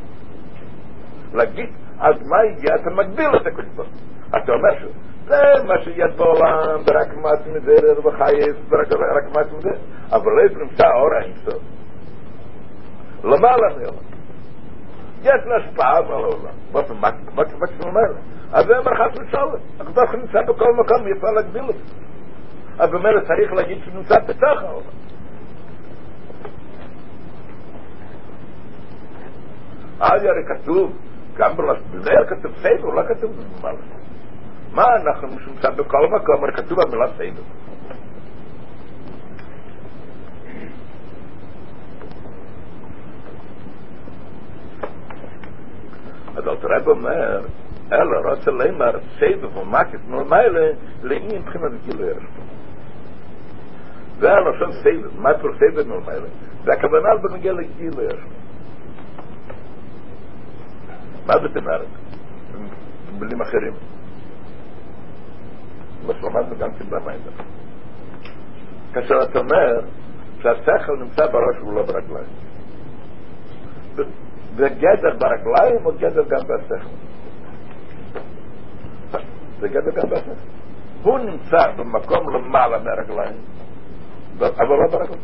להגיד, אז מה הגיע? אתה מגביל את הקדוש אתה אומר ש... זה מה שיש בעולם, ברק מת מדרך וחייס, ברק מת מדרך, אבל לא נמצא האור האינסוף. למעלה מעולם. יש לה השפעה על העולם. מקסימום האלה. אז זה אומר חס. הקדוש נמצא בכל מקום, אפשר להגביל אותו. אז במילא צריך להגיד שהוא נמצא בתוך העולם. אז הרי כתוב, גם בלשבנר כתוב סייבר, לא כתוב במעלה. מה אנחנו נמצא בכל מקום, אבל כתוב המילה סייבר. אז אל תראה אומר, אלא רוצה לאמר סייבר ומקס מלמעלה, לאי מבחינת גילוי הרשתו. זה הלשון מה כבר סייבר מלמעלה? זה הכוונה לגילוי הרשתו. מה זאת אומרת? במילים אחרים. מה שלמדנו גם כן במים. כאשר אתה אומר שהשכל נמצא בראש ולא ברגליים. זה גדר ברגליים או גדר גם בשכל? זה גדר גם בשכל. הוא נמצא במקום למעלה מהרגליים, אבל לא ברגליים.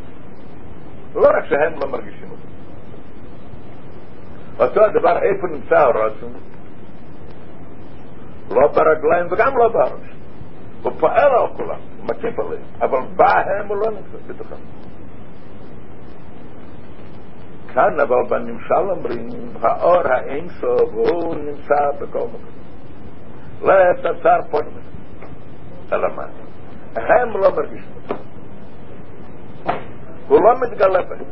לא רק שהם לא מרגישים אותו. אותו הדבר, איפה נמצא הרושם? לא ברגליים וגם לא בראש. הוא פועל על כולם, הוא מקיף עליהם, אבל בהם הוא לא נמצא בתוכם. כאן אבל בנמשל אומרים, האור האינסוף הוא נמצא בכל מקום. לא יצר פונים. אלא מה? הם לא מרגישים אותו. הוא לא מתגלה בהם.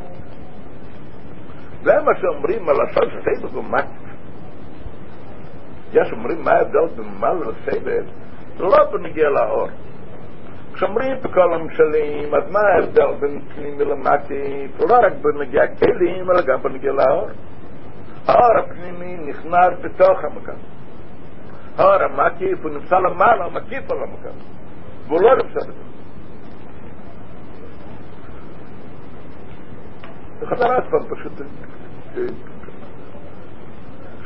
זה מה שאומרים על השון סייבר ומקס. יש אומרים מה ההבדל בין מה לסייבר, לא בנגיע לאור. כשאומרים בכל המשלים, אז מה ההבדל בין פנימי למקיף? לא רק בנגיע כלים, אלא גם בנגיע לאור. האור הפנימי נכנס בתוך המקום. האור המקיף הוא נמצא למעלה, מקיף על המקום. והוא לא נמצא בתוך. חזר עוד פעם פשוט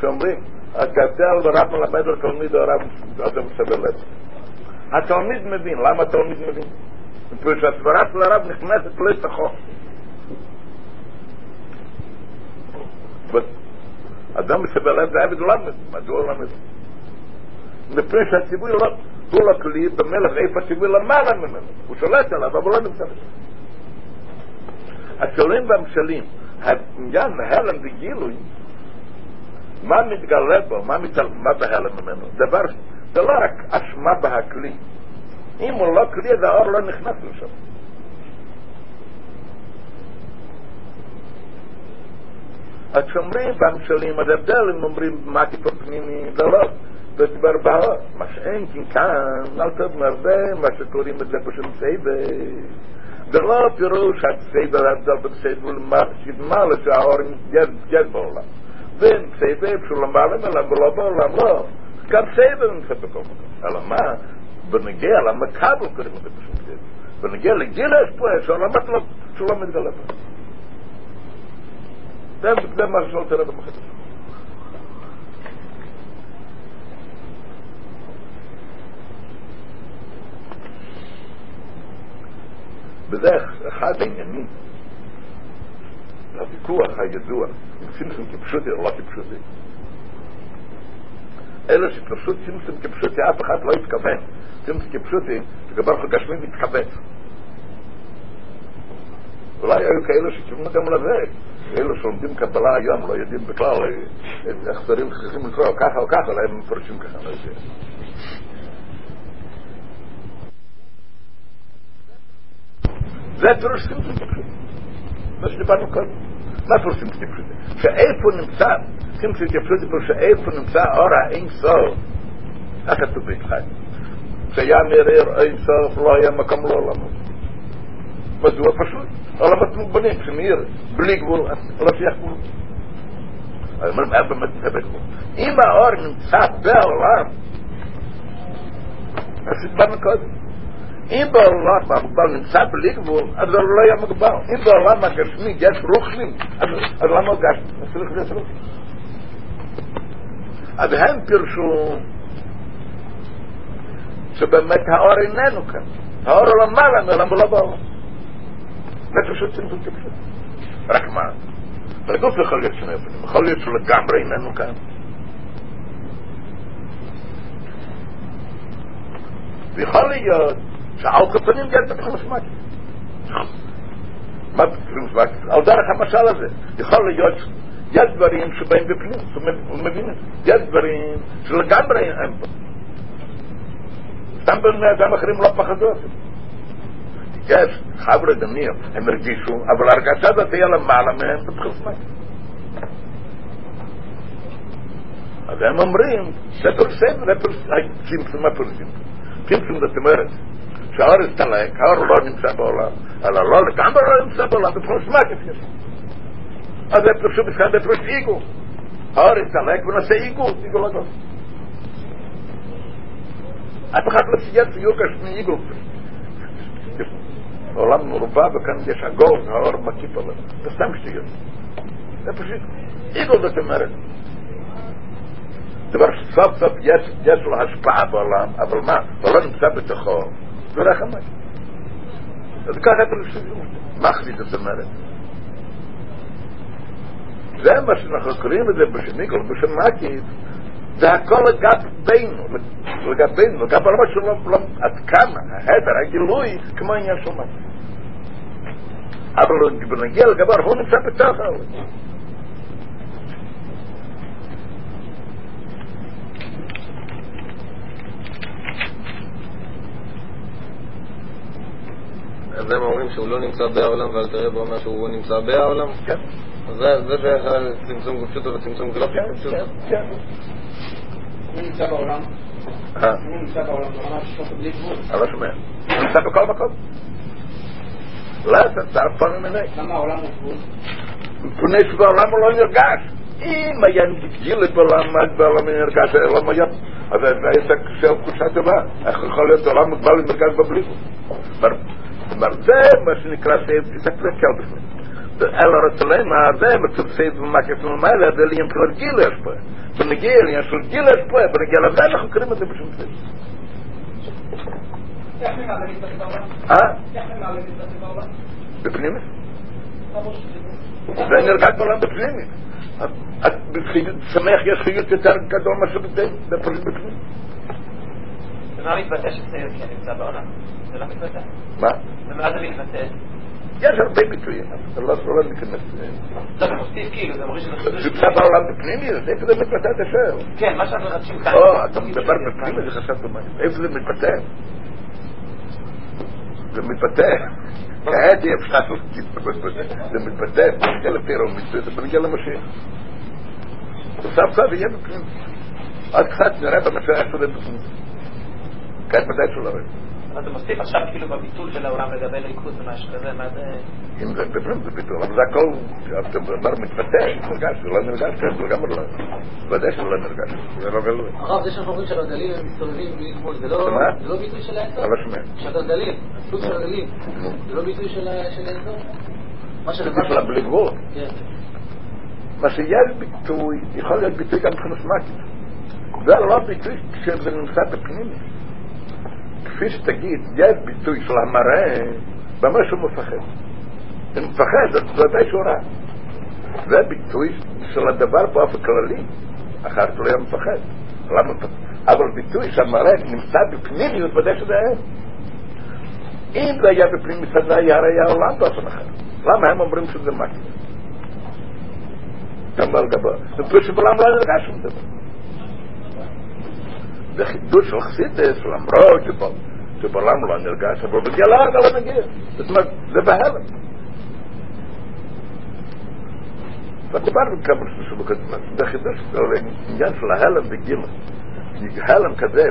שאומרים הגדל ורב מלמד לתלמיד או הרב אדם סבל לב התלמיד מבין, למה התלמיד מבין? מפני שהסברה של הרב נכנסת לתוכו אדם מסבל לב זה עבד למד, מדוע למד? מפני שהציווי לא הוא לא כלי במלך איפה הציווי למעלה ממנו הוא שולט עליו אבל לא נמצא בשביל השולים והמשלים העניין מהלם וגילוי מה מתגלה בו, מה, מתל... מה בהלם ממנו? דבר, זה לא רק אשמה בהכלי. אם הוא לא כלי אז האור לא נכנס לשם אז כשאומרים במשלים אז הבדל אם אומרים מה טיפול פנימי זה לא בסבר בהור מה שאין כאן אל תאמר זה מה שקוראים את זה Der Lauf der Rosh hat Seber hat da mit Seber mal sich mal zu Ahorn jet jet bola. Wenn Seber schon mal mal la bola bola la. Kann Seber uns hat bekommen. Alla ma bin gel la ma kab kur mit das. Bin gel gel es po es mal der. וזה אחד העניינים הוויכוח הידוע, אם סימפסון כפשוטי או לא כפשוטי. אלה שפשוט סימפסון כפשוטי, אף אחד לא התכוון. סימפסון כפשוטי, לגבי חוק גשמי מתכווץ. אולי היו כאלה שכיוונו גם לזה. אלו שלומדים קבלה היום לא יודעים בכלל אה, איך דברים צריכים לקרוא, ככה או ככה, אולי הם מפרשים ככה, לא יודע. זה פירוש סימפסון כפשוטי. מה שדיברנו קודם. מה פירוש סימפסון כפשוטי? שאיפה נמצא, סימפסון כפשוטי פירוש שאיפה נמצא אור האין סוף. איך כתוב ביצחק? שיאמר אין סוף לא היה מקום לעולמו. מדוע פשוט? עולמות מוגבלים, שמאיר בלי גבול, לא שייך גבול? אם האור נמצא בעולם, אז דיברנו קודם. אם בעולם המוגבל נמצא בלי גבול, אז זה לא יהיה מוגבל. אם בעולם הגשמי יש רוחנים, אז, למה הוא גשמי? צריך להיות רוחנים. אז הם פירשו שבאמת האור איננו כאן. האור למעלה מעולם ולא בעולם. זה פשוט צמצום כפשוט. רק מה? בגוף יכול להיות שני אופנים. יכול להיות שלגמרי איננו כאן. ויכול להיות שעל כפנים יש בתחום הסמאקי. מה בתחום הסמאקי? על דרך המשל הזה. יכול להיות יש דברים שבאים בפנים, הוא מבין את זה. יש דברים שלגמרי אין פה. סתם בני אדם אחרים לא פחדו אפילו. יש חבר'ה דמיר, הם הרגישו, אבל הרגשה הזאת תהיה למעלה מהם בתחום הסמאקי. אז הם אומרים, זה פרסם, זה פרסם, צמצום מה פרסם? צמצום זאת אומרת, שהאור הסתלק, האור לא נמצא בעולם, אלא לא לגמרי לא נמצא בעולם, בתחום הסמאקי יש. אז זה פשוט בכלל בפרוש איגו. האור הסתלק ונעשה איגו, איגו לא גוף. אף אחד לא צייץ יוגש מאיגו. העולם מרובע וכאן יש עגול, האור מקיף עליו. זה סתם שטויות. זה פשוט איגו זאת אומרת. דבר שסוף סוף יש, יש לו השפעה בעולם, אבל מה? הוא לא נמצא בתוכו. לא חמש. אז ככה לסיום. מה חזית זאת אומרת? זה מה שאנחנו קוראים את זה בשניקול, בשם מקיף, זה הכל לגבינו, לגבינו, לגבי מה שלא, עד כמה, ההדר, הגילוי, כמו עניין של מקיף. אבל בנגיע לגבר, הוא נמצא בתוך העולם.
אז הם אומרים שהוא לא נמצא בעולם, ואל תראה בו אומר שהוא נמצא בעולם?
כן.
זה דרך הצמצום גופשותו וצמצום גלופי
כן, כן.
הוא נמצא בעולם,
אה,
הוא נמצא בעולם של שלושת בלי גבול.
אני לא שומע. הוא נמצא בכל מקום. לא, זה אף פעם מיני.
למה העולם הוא גבול?
מפני שבעולם הוא לא נרגש. אם היה גיל בעולם, אז בעולם נרגש, העולם היה... אז זה היה קשה קושה טובה. איך יכול להיות העולם מוגבל ונרגש בבלי גבול? כבר זה מה שנקרא שייב, תסתכלו את קלבס. אל הרצלם, זה מצב שצריך שייב במקף ממעלה, זה לי אם כבר גיל יש פה. בנגיע לי, יש לו גיל יש פה, בנגיע לזה אנחנו קוראים את זה בשום סייב. בפנימית? זה נרגע בעולם בפנימית. בפנימית, שמח יש חיות יותר גדול מאשר בפנימית.
לא מתבטא שצייר כן נמצא בעולם. זה לא מתבטא.
מה?
ומה זה מתבטא?
יש הרבה ביטויים, אבל לא לא ניכנס.
לא, זה מוסיף כאילו, זה מוריד שזה
נמצא בעולם בפנימי, איפה זה מתבטא שואל?
כן, מה שאנחנו מחדשים כאן.
או, אתה מדבר בפנימי, זה חשבת מה, איפה זה מתבטא? זה מתבטא. כעת אי אפשר זה מתבטא, בנגיע לפירומיד, זה בנגיע למשיח. סוף סוף יהיה בפנים. עוד קצת נראה במשיח איך זה בפנים. כעת ודאי שהוא לא רואה.
אבל זה מוסיף עכשיו כאילו בביטול של העולם לגבי ליכוז ומשהו כזה, מה זה...
אם זה בפנים זה ביטול, אבל זה הכל, אתה אומר מתבטא, נרגש, זה לא נרגש, כן, זה לגמרי לא. ודאי שזה לא נרגש, זה לא גלוי.
הרב, זה שאנחנו אומרים שהגלגלים הם מסתובבים בלי גבול, זה לא? זה לא ביטוי של האזור?
אבל שומע.
שהגלגלים, הסוג של הגלגלים. זה לא ביטוי של ה- של האזור? מה שלבד...
בכלל בלי גבול.
כן.
מה שיש ביטוי, יכול להיות ביטוי גם מבחינת מקית. זה לא ביטוי כשזה נמצא בפנים. כפי שתגיד, יש ביטוי של המראה, במה שהוא מפחד. אם מפחד, אז ודאי שהוא רע. זה ביטוי של הדבר באופן כללי, אחרת הוא היה מפחד. למה? אבל ביטוי שהמראה נמצא בפנימיות בדרך שזה היה. אם זה היה בפנימיות זה היה הרי העולם באופן אחר. למה הם אומרים שזה מקי? גם על גבוה. זה פשוט שבעולם לא נרגש שום דבר. זה חידוש של חסידס, למרות שבעולם לא נרגש, אבל בגלל אתה לא מגיע. זאת אומרת, זה בהלם. ודיברנו כמה שבקודם, זה חידוש של עניין של ההלם בגיל. הלם כזה,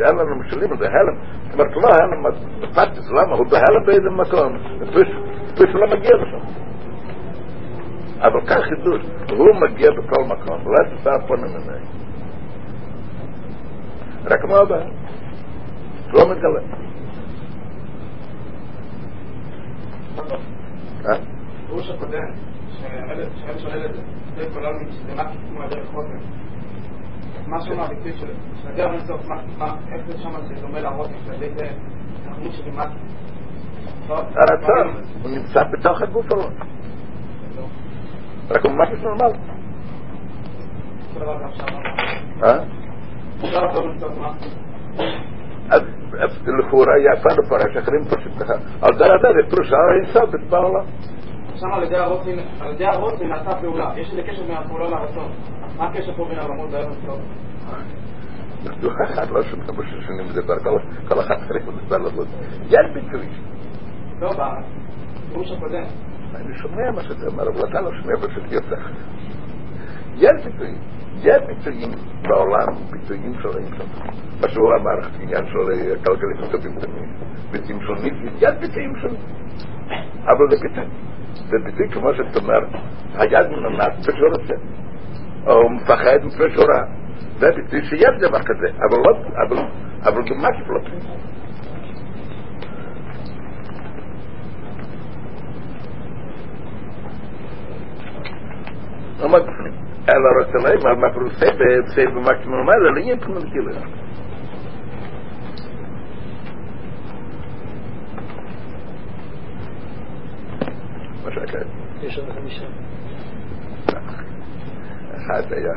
הלם המשלים, זה הלם, זאת אומרת, לא הלם מפתס, למה? הוא בהלם באיזה מקום, פשוט לא מגיע לשם. אבל כך חידוש, הוא מגיע בכל מקום, לא תסע פונים ממני. רק מה הבעיה? לא מתגלה.
פירוש הקודם, שהרב שואל את זה, זה כולנו שזה מה כמו הדרך חוסן. מה שם הביטוי של הדרך אינסוף, איך זה שם זה דומה להראות שזה זה, אומרים שזה מה
הרצון, הוא נמצא בתוך הגוף שלו. רק הוא משהו נורמלי. אה? יפה לפרש, אחרים פשוט ככה. על דרך זה פירוש הר אינסוף בעולם.
שם על ידי הרוצן, על ידי הרוצן נעשה פעולה. יש איזה קשר בין הפעולה לרצון. מה הקשר פה בין בערב טוב?
דוח אחד לא דבר שאני מדבר, כל אחד צריך לדבר לזאת. יש ביטוי.
לא, בפירוש הקודם.
אני שומע מה שאתה אומר, אבל אתה לא שומע פשוט יוצא. יש פיצויים, יש פיצויים בעולם, פיצויים של אינסון. מה שהוא אמר, עניין של כלכלים טובים תמיד, פיצויים של מיסים, יש פיצויים של... אבל זה פיצוי. זה פיצוי כמו שאת אומרת, היד מנמס מפה שהוא רוצה, או מפחד מפה שהוא רע. זה פיצוי שיש דבר כזה, אבל לא, אבל, אבל גם מה לא מה בפנים. אלא רוצה להם, על מה פרוסי בסי במקסימום האלה, לא יהיה פנים כאילו. מה שקרה?
יש עוד חמישה.
אחד היה,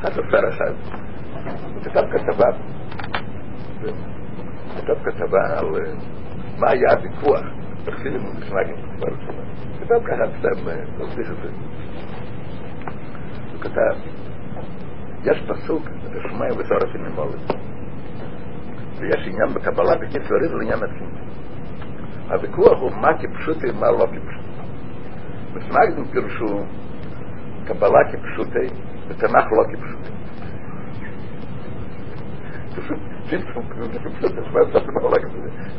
אחד סופר אחד, כתב כתבה, כתב כתבה על מה היה הוויכוח, תחסידים ומשמעקים, כתב ככה סתם, תוסיף את זה. הוא כתב, יש פסוק, שמיים וסורפים ממולד, ויש עניין בקבלה בקיצור זה לעניין עצמי. הוויכוח הוא מה כפשוטי ומה לא כפשוטי. מסמגדים פירשו קבלה כפשוטי ותנ"ך לא כפשוטי.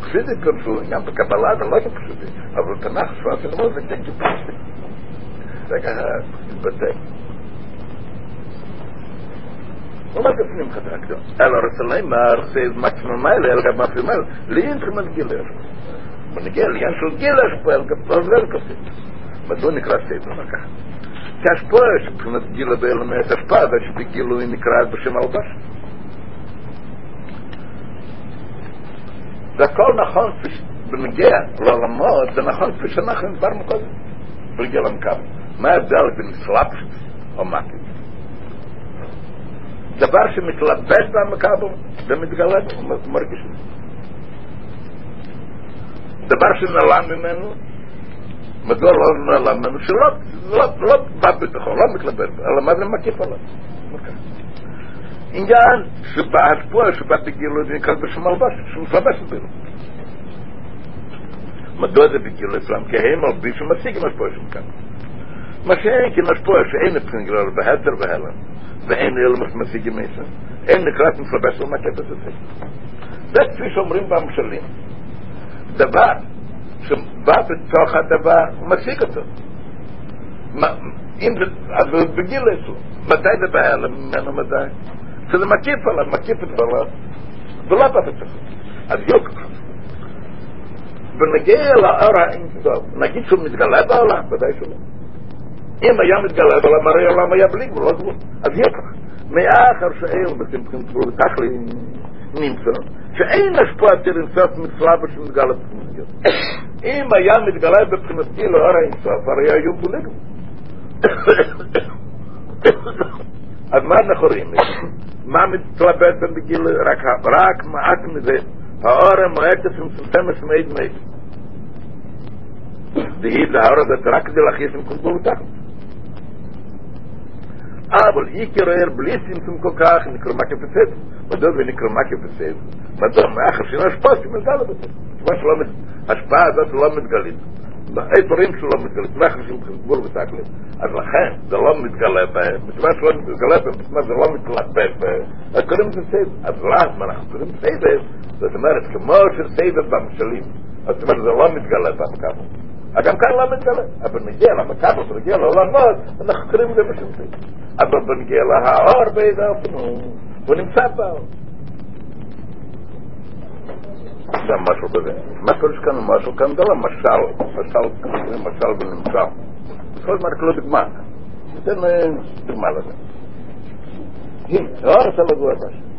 פשוטי פירשו גם בקבלה זה לא כפשוטי, אבל תנ"ך שואפים לא זה כן כפשוטי. זה ככה התבטא. לא מה גפנים חזק, אלא רוצה לומר, זה מקסימום מיילה, אלא גם מקסימום מיילה, אין תחימת גילר. בנגיע לעניין של גילר, פועל גפל כפית. מדוע נקרא סייב אומר ככה? כי השפעה שבחינת גילה באלמנט השפעה זה שבגילוי נקרא בשם הלבש. זה הכל נכון בנגיע לעולמות, זה נכון כפי שאנחנו דיברנו קודם, בגיל המקבל. מה ההבדל בין סלאפשוס או מקי? דבר שמתלבש במקבל ומתגלה זה. דבר שנעלם ממנו מדוע לא נעלם ממנו? שלא לא, לא בא בתוכו, לא מתלבש, אלא מה זה מקיף עליו. עניין שבהשפוע שבא בגילוי זה נקרא בשם הלבש, שמתלבש בו. מדוע זה בגילוי אצלם? כי הם מלביש ומשיג עם השפוע שם כאן. מה שאין כי השפוע שאין מבחינת גילוי בהדר והלם, ואין אלמס משיג עם איסה, אין נקרא מתלבש ומקיף את זה. זה כפי שאומרים במשלים. דבר שבא בתוך הדבר, הוא משיג אותו. אם זה, אז בגיל אצלו. מתי זה בא ממנו מתי? שזה מקיף עליו, מקיף את בעליו. ולא בא בתוך. אז יוק. ונגיע לאור האינסוף, נגיד שהוא מתגלה בעולם, ודאי שלא. אם היה מתגלה בעולם, הרי העולם היה בלי גבול, לא גבול. אז יוק. מאחר שאין בשמחים גבול, כך לי נמצא, שאין השפעת אינסוף מצווה שמתגלה בפנימיות. אם היה מתגלה גיל האור האינסוף, הרי היו בלי גבול. אז מה אנחנו רואים? מה מתלבט בגיל, רק, רק מעט מזה, האור המועטף עם סמסמס מעיד מעיד. דהיב להאור הזה רק כדי להכניס עם תחת. אבל עיקר הער בלי צמצום כל כך נקרא מקף בסדר. מדוע זה נקרא מקף בסדר? מדוע? מה חשבנו השפעה שמתגלה בסדר. מה שלא מת... השפעה הזאת לא מתגלית. אין דברים שלא מתגלית. מה חשבנו גבול ותקלת? אז לכן זה לא מתגלה בהם. מכיוון שלא מתגלה בהם, אומרת זה לא מתלבט בהם. אז קוראים לזה סדר. אז למה אנחנו קוראים סדר? זאת אומרת, כמו שסדר במשלים. זאת אומרת, זה לא מתגלה במקבל. גם כאן לא מתגלה. אבל נגיע למקבל, נגיע לעולמות, אנחנו קוראים לזה בשום סדר. אבל בנגיע להאור באיזה אופן הוא, הוא נמצא באור. זה משהו בזה. מה פירוש כאן משהו כאן? זה לא משל, משל, משל ונמצא. כל הזמן רק לא דוגמה. ניתן דוגמה לזה. הנה, האור עושה לגוע את השם.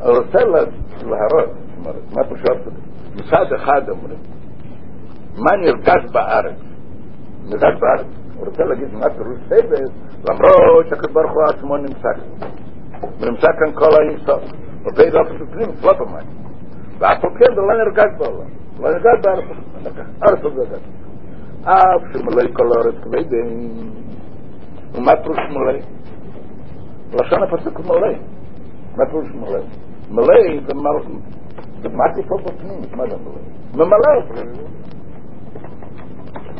הוא רוצה להראות, מה פשוט בזה? מצד אחד אומרים, מה נרגש בארץ? נרגש בארץ. הוא רוצה להגיד מה פירוש סבל, למרות שהקדוש ברוך הוא עצמו נמצא כאן. ונמצא כאן כל האינסוף. ובאיזה אופן בפנים, לא במים. ואף על כן זה לא נרגש בעולם. לא נרגש בארץ. ארץ עוד נרגש. אף שמלא כל הארץ כבדים. ומה פירוש מלא? לשון הפסוק מלא. מה פירוש מלא? מלא זה מלא. זה מה תפעל בפנים, מה זה מלא? ממלא.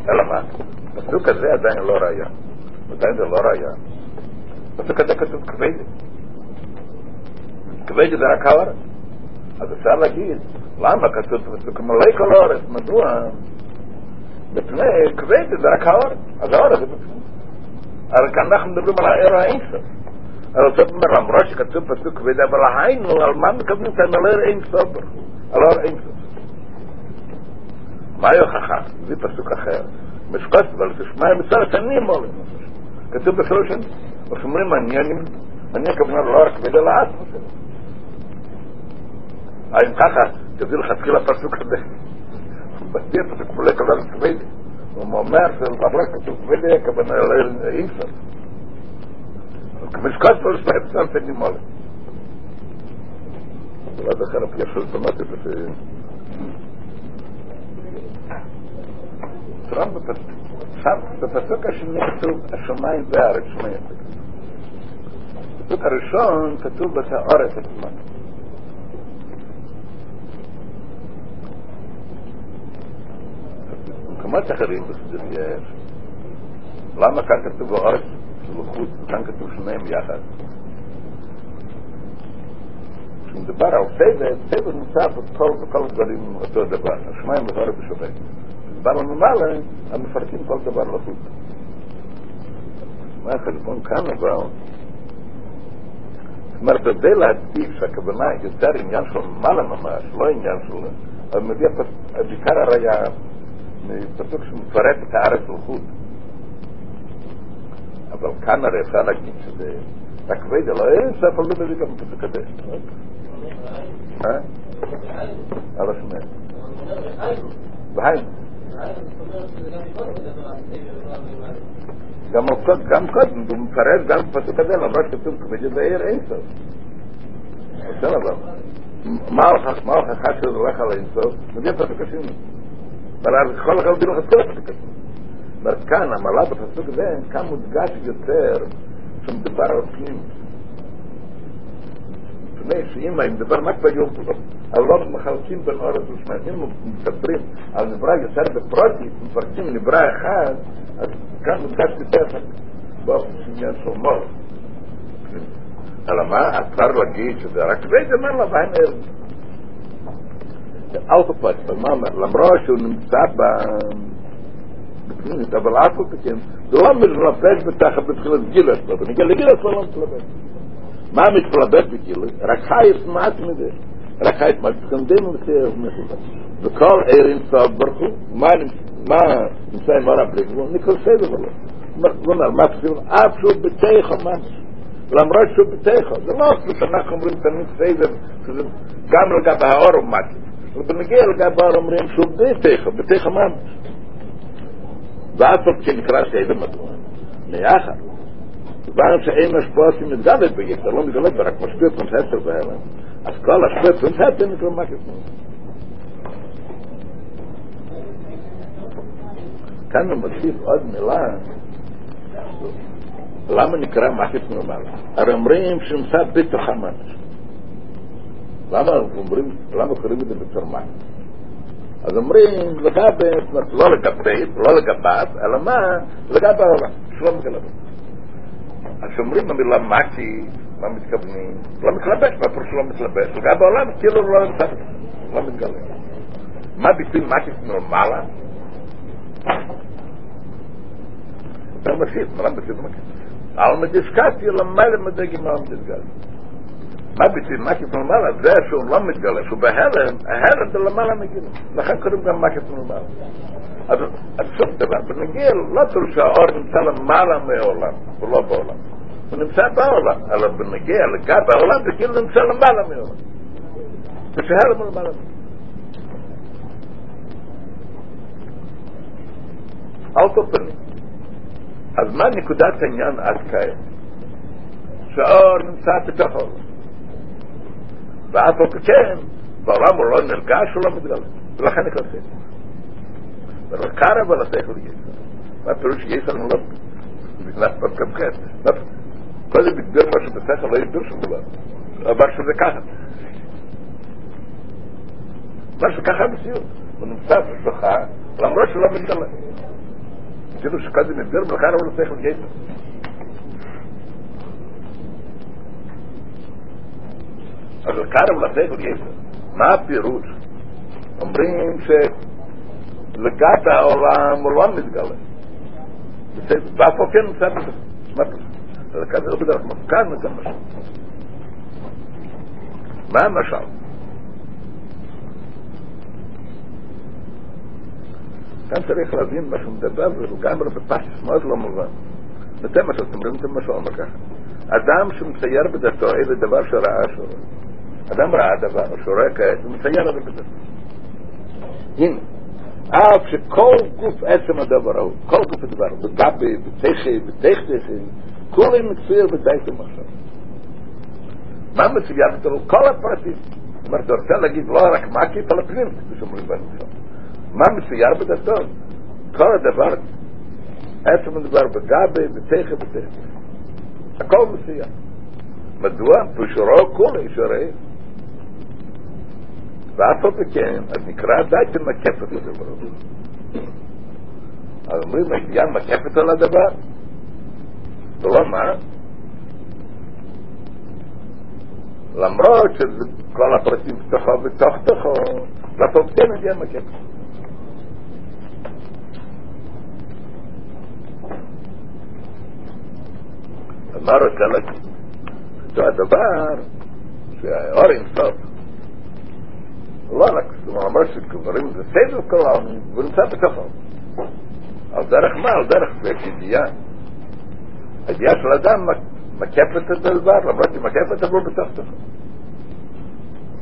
אלא מה? הפסוק הזה עדיין לא ראיה. עדיין זה לא ראיה. הפסוק הזה כתוב כבד. כבד זה רק האורס. אז אפשר להגיד, למה כתוב בפסוק מלא כל האורס? מדוע? מפני כבד זה רק האורס. אז האורס זה בפנים. הרי כאן אנחנו מדברים על הער האינסוף. זאת אומרת, למרות שכתוב פסוק אבל היינו, על מה מקבלים כאן על הער אינסוף? על הער אינסוף. מה ההוכחה? זה פסוק אחר. משפט, אבל זה שמע מצד השני מולים. כתוב בשלוש שנים. אז אומרים, אני הכוונה לא רק כבד אלא עצמו שלו. אם ככה, תביא לך תחיל הפסוק הזה. מסביר פסוק מלא כבד כבד. הוא אומר שלמרות כתוב כבד, הכוונה אי אפשר. Aber ich kann es nicht mehr sagen, die Molle. Aber da kann ich ja schon so machen, dass ich... Trump, das ist das Versuch, dass ich nicht so ein Schumain wäre, ich של חוץ וכאן כתוב שניהם יחד? כשמדובר על סבל, סבל נמצא בכל הדברים אותו דבר. השמיים והארץ בשווה. דבר למעלה, הם מפרקים כל דבר לחוץ. מה החשבון כאן אבל? זאת אומרת, כדי להדגיש שהכוונה יותר עניין של מעלה ממש, לא עניין של... אבל מביא בעיקר הראיה מפסוק שמפרט את הארץ לחוץ. אבל כאן הרי אפשר להגיד שזה רק וידע, לא אין ספר לא מביא גם פסוק הזה. אה? על השמיים. והיינו. גם קודם, גם קודם, הוא מפרט גם בפסוק הזה, למרות שכתוב כבד בעיר אינסוף. בסדר, אבל מה ההוכחה שזה הולך על אינסוף? מביא הפסוק השני. אבל אז יכול לך להביא לך את כל הפסוק השני. אבל כאן, המעלה בפסוק הזה, כאן מודגש יותר שמדובר על פנים. מפני שאם אם מדבר רק ביום אבל לא מחלקים בין אורז ושמיים. אם מדברים על נברא יותר בפרוטית, מפרקים נברא אחד, אז כאן מודגש יותר באופן שעניין של מור. אלא מה? אפשר להגיד שזה רק זה אומר לה ואין ער. אלפא למרות שהוא נמצא בפנימית, אבל אף על כן, זה לא מתלבש בתחת בתחילת גיל עצמו, ונגיע לגיל לא מתלבש. מה מתלבט בגיל? רק חייס מעט מזה. רק חייס מעט תחמדם ומסייב מחובה. וכל עיר אינסוף ברכו, מה נמצא עם אור הבריגבו? נקרא סדר ולא. כלומר, מה תחיל? אף שהוא בתיכו ממש. למרות שהוא בתיכו. זה לא אפילו שאנחנו אומרים תמיד סדר, שזה גם לגבי האור הוא מתי. ובנגיע לגבי האור אומרים שהוא בתיכו, בתיכו ממש. ואף פעם כנקרא שאיזה מדוע. נאחר. כבר שאין השפוע שים את דוד לא מגלב, ורק משפיע את פנסטר בהלם. אז כל השפוע את פנסטר נקרא מה כתנו. כאן הוא מוסיף עוד מילה, למה נקרא מחית נאמר? הרי אומרים שנמצא בתוך המנש. למה אומרים, למה קוראים את זה בתור מחית? אז אומרים לגבי, לא לגבי, לא לגביו, אלא מה? לגבי העולם, שלא מגלה בו. אז כשאומרים המילה מקי, מה מתכוונים? לא מתלבש, מה פירוש לא מתלבש? לגבי העולם, כאילו לא נמצא, לא מתגלה. מה ביטוי מקי מלמעלה? אתה מוסיף, מה ביטוי מקי? על מדיסקציה למעלה מדגים על מדיסקציה. מה ביטוי מקף מלמעלה? זה שהוא לא מתגלה, שהוא בהלם, ההלם זה למעלה מגיל. לכן קוראים גם מקף מלמעלה. אז סוף דבר, בנגיל לא תראו שהאור נמצא למעלה מהעולם, הוא לא בעולם. הוא נמצא בעולם, אבל בנגיע לגבי העולם זה כאילו נמצא למעלה מהעולם. ושהלם הוא למעלה מגיל. על כל פנים. אז מה נקודת העניין עד כעת? שהאור נמצא בתוך העולם. ואף על כן, בעולם הוא לא נרגש, הוא לא מתגלה. ולכן נקרא ספר. ולקרב על השכל יסר. מה פירוש יסר לא בגלל פקפקת. קודם הגדיר מה שבשכל לא יסביר שום דבר. אבל שזה ככה. מה שככה המציאות. הוא נמצא בתוכה, למרות שלא מתגלה. כאילו שקודם הגדיר ולכן הוא לא שכל יסר. אז קרב לשכל יסר. מה הפירוש? אומרים שלגת העולם הוא לא מתגלה. ואף על כן נמצא בזה. מה פירוש? זה כזה בדרך מפקד זה משל. מה המשל? כאן צריך להבין מה שהוא מדבר, והוא גם בפשטס מאוד לא מובן. וזה מה שאתם אומרים, זה מה שהוא אומר ככה. אדם שמצייר בדתו איזה דבר שראה שלו. אדם ראה דבר, שורק כעת, הוא מצייר את זה בדתו. הנה, אף שכל גוף עצם הדבר ההוא, כל גוף הדבר, בגבי, בתכי, בתכתכי, כולם מצייר בדייתם עכשיו. מה מצייר בדתו? כל הפרטים. זאת אומרת, אתה רוצה להגיד לא רק מקי, כל הפנים, כפי שאומרים בנו עכשיו. מה מצייר בדתו? כל הדבר, עצם הדבר, בגבי, בתכי, בתכתכי. הכל מצייר. מדוע? פשורו כולי שראה. ואף על כן, אז נקרא די כמקף את הדבר הזה. אז אומרים, העניין מקפת על הדבר? ולא מה? למרות שכל הפרטים בתוכו בתוך תוכו, על כן העניין מקפת. אז מה רוצה להגיד? זה הדבר שהאור אינסוף לא רק, הוא אומר שקוראים לזה סדר כל העולם, הוא נמצא בתוכו. על דרך מה? על דרך ידיעה. הידיעה של אדם מקפת את הדבר, למרות שהיא מקפת אבל בתוך תוכו.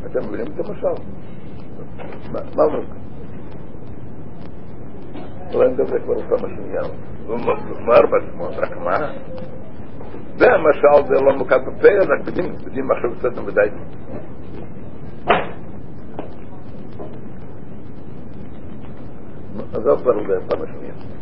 אתם מבינים את המשל? מה אומר כאן? אולי נדבר כבר כמה שנייה. הוא אומר בעצמו, רק מה? זה המשל זה לא מוקד בפה, רק בדין מחשב קצת מדי. مذہب پر ہو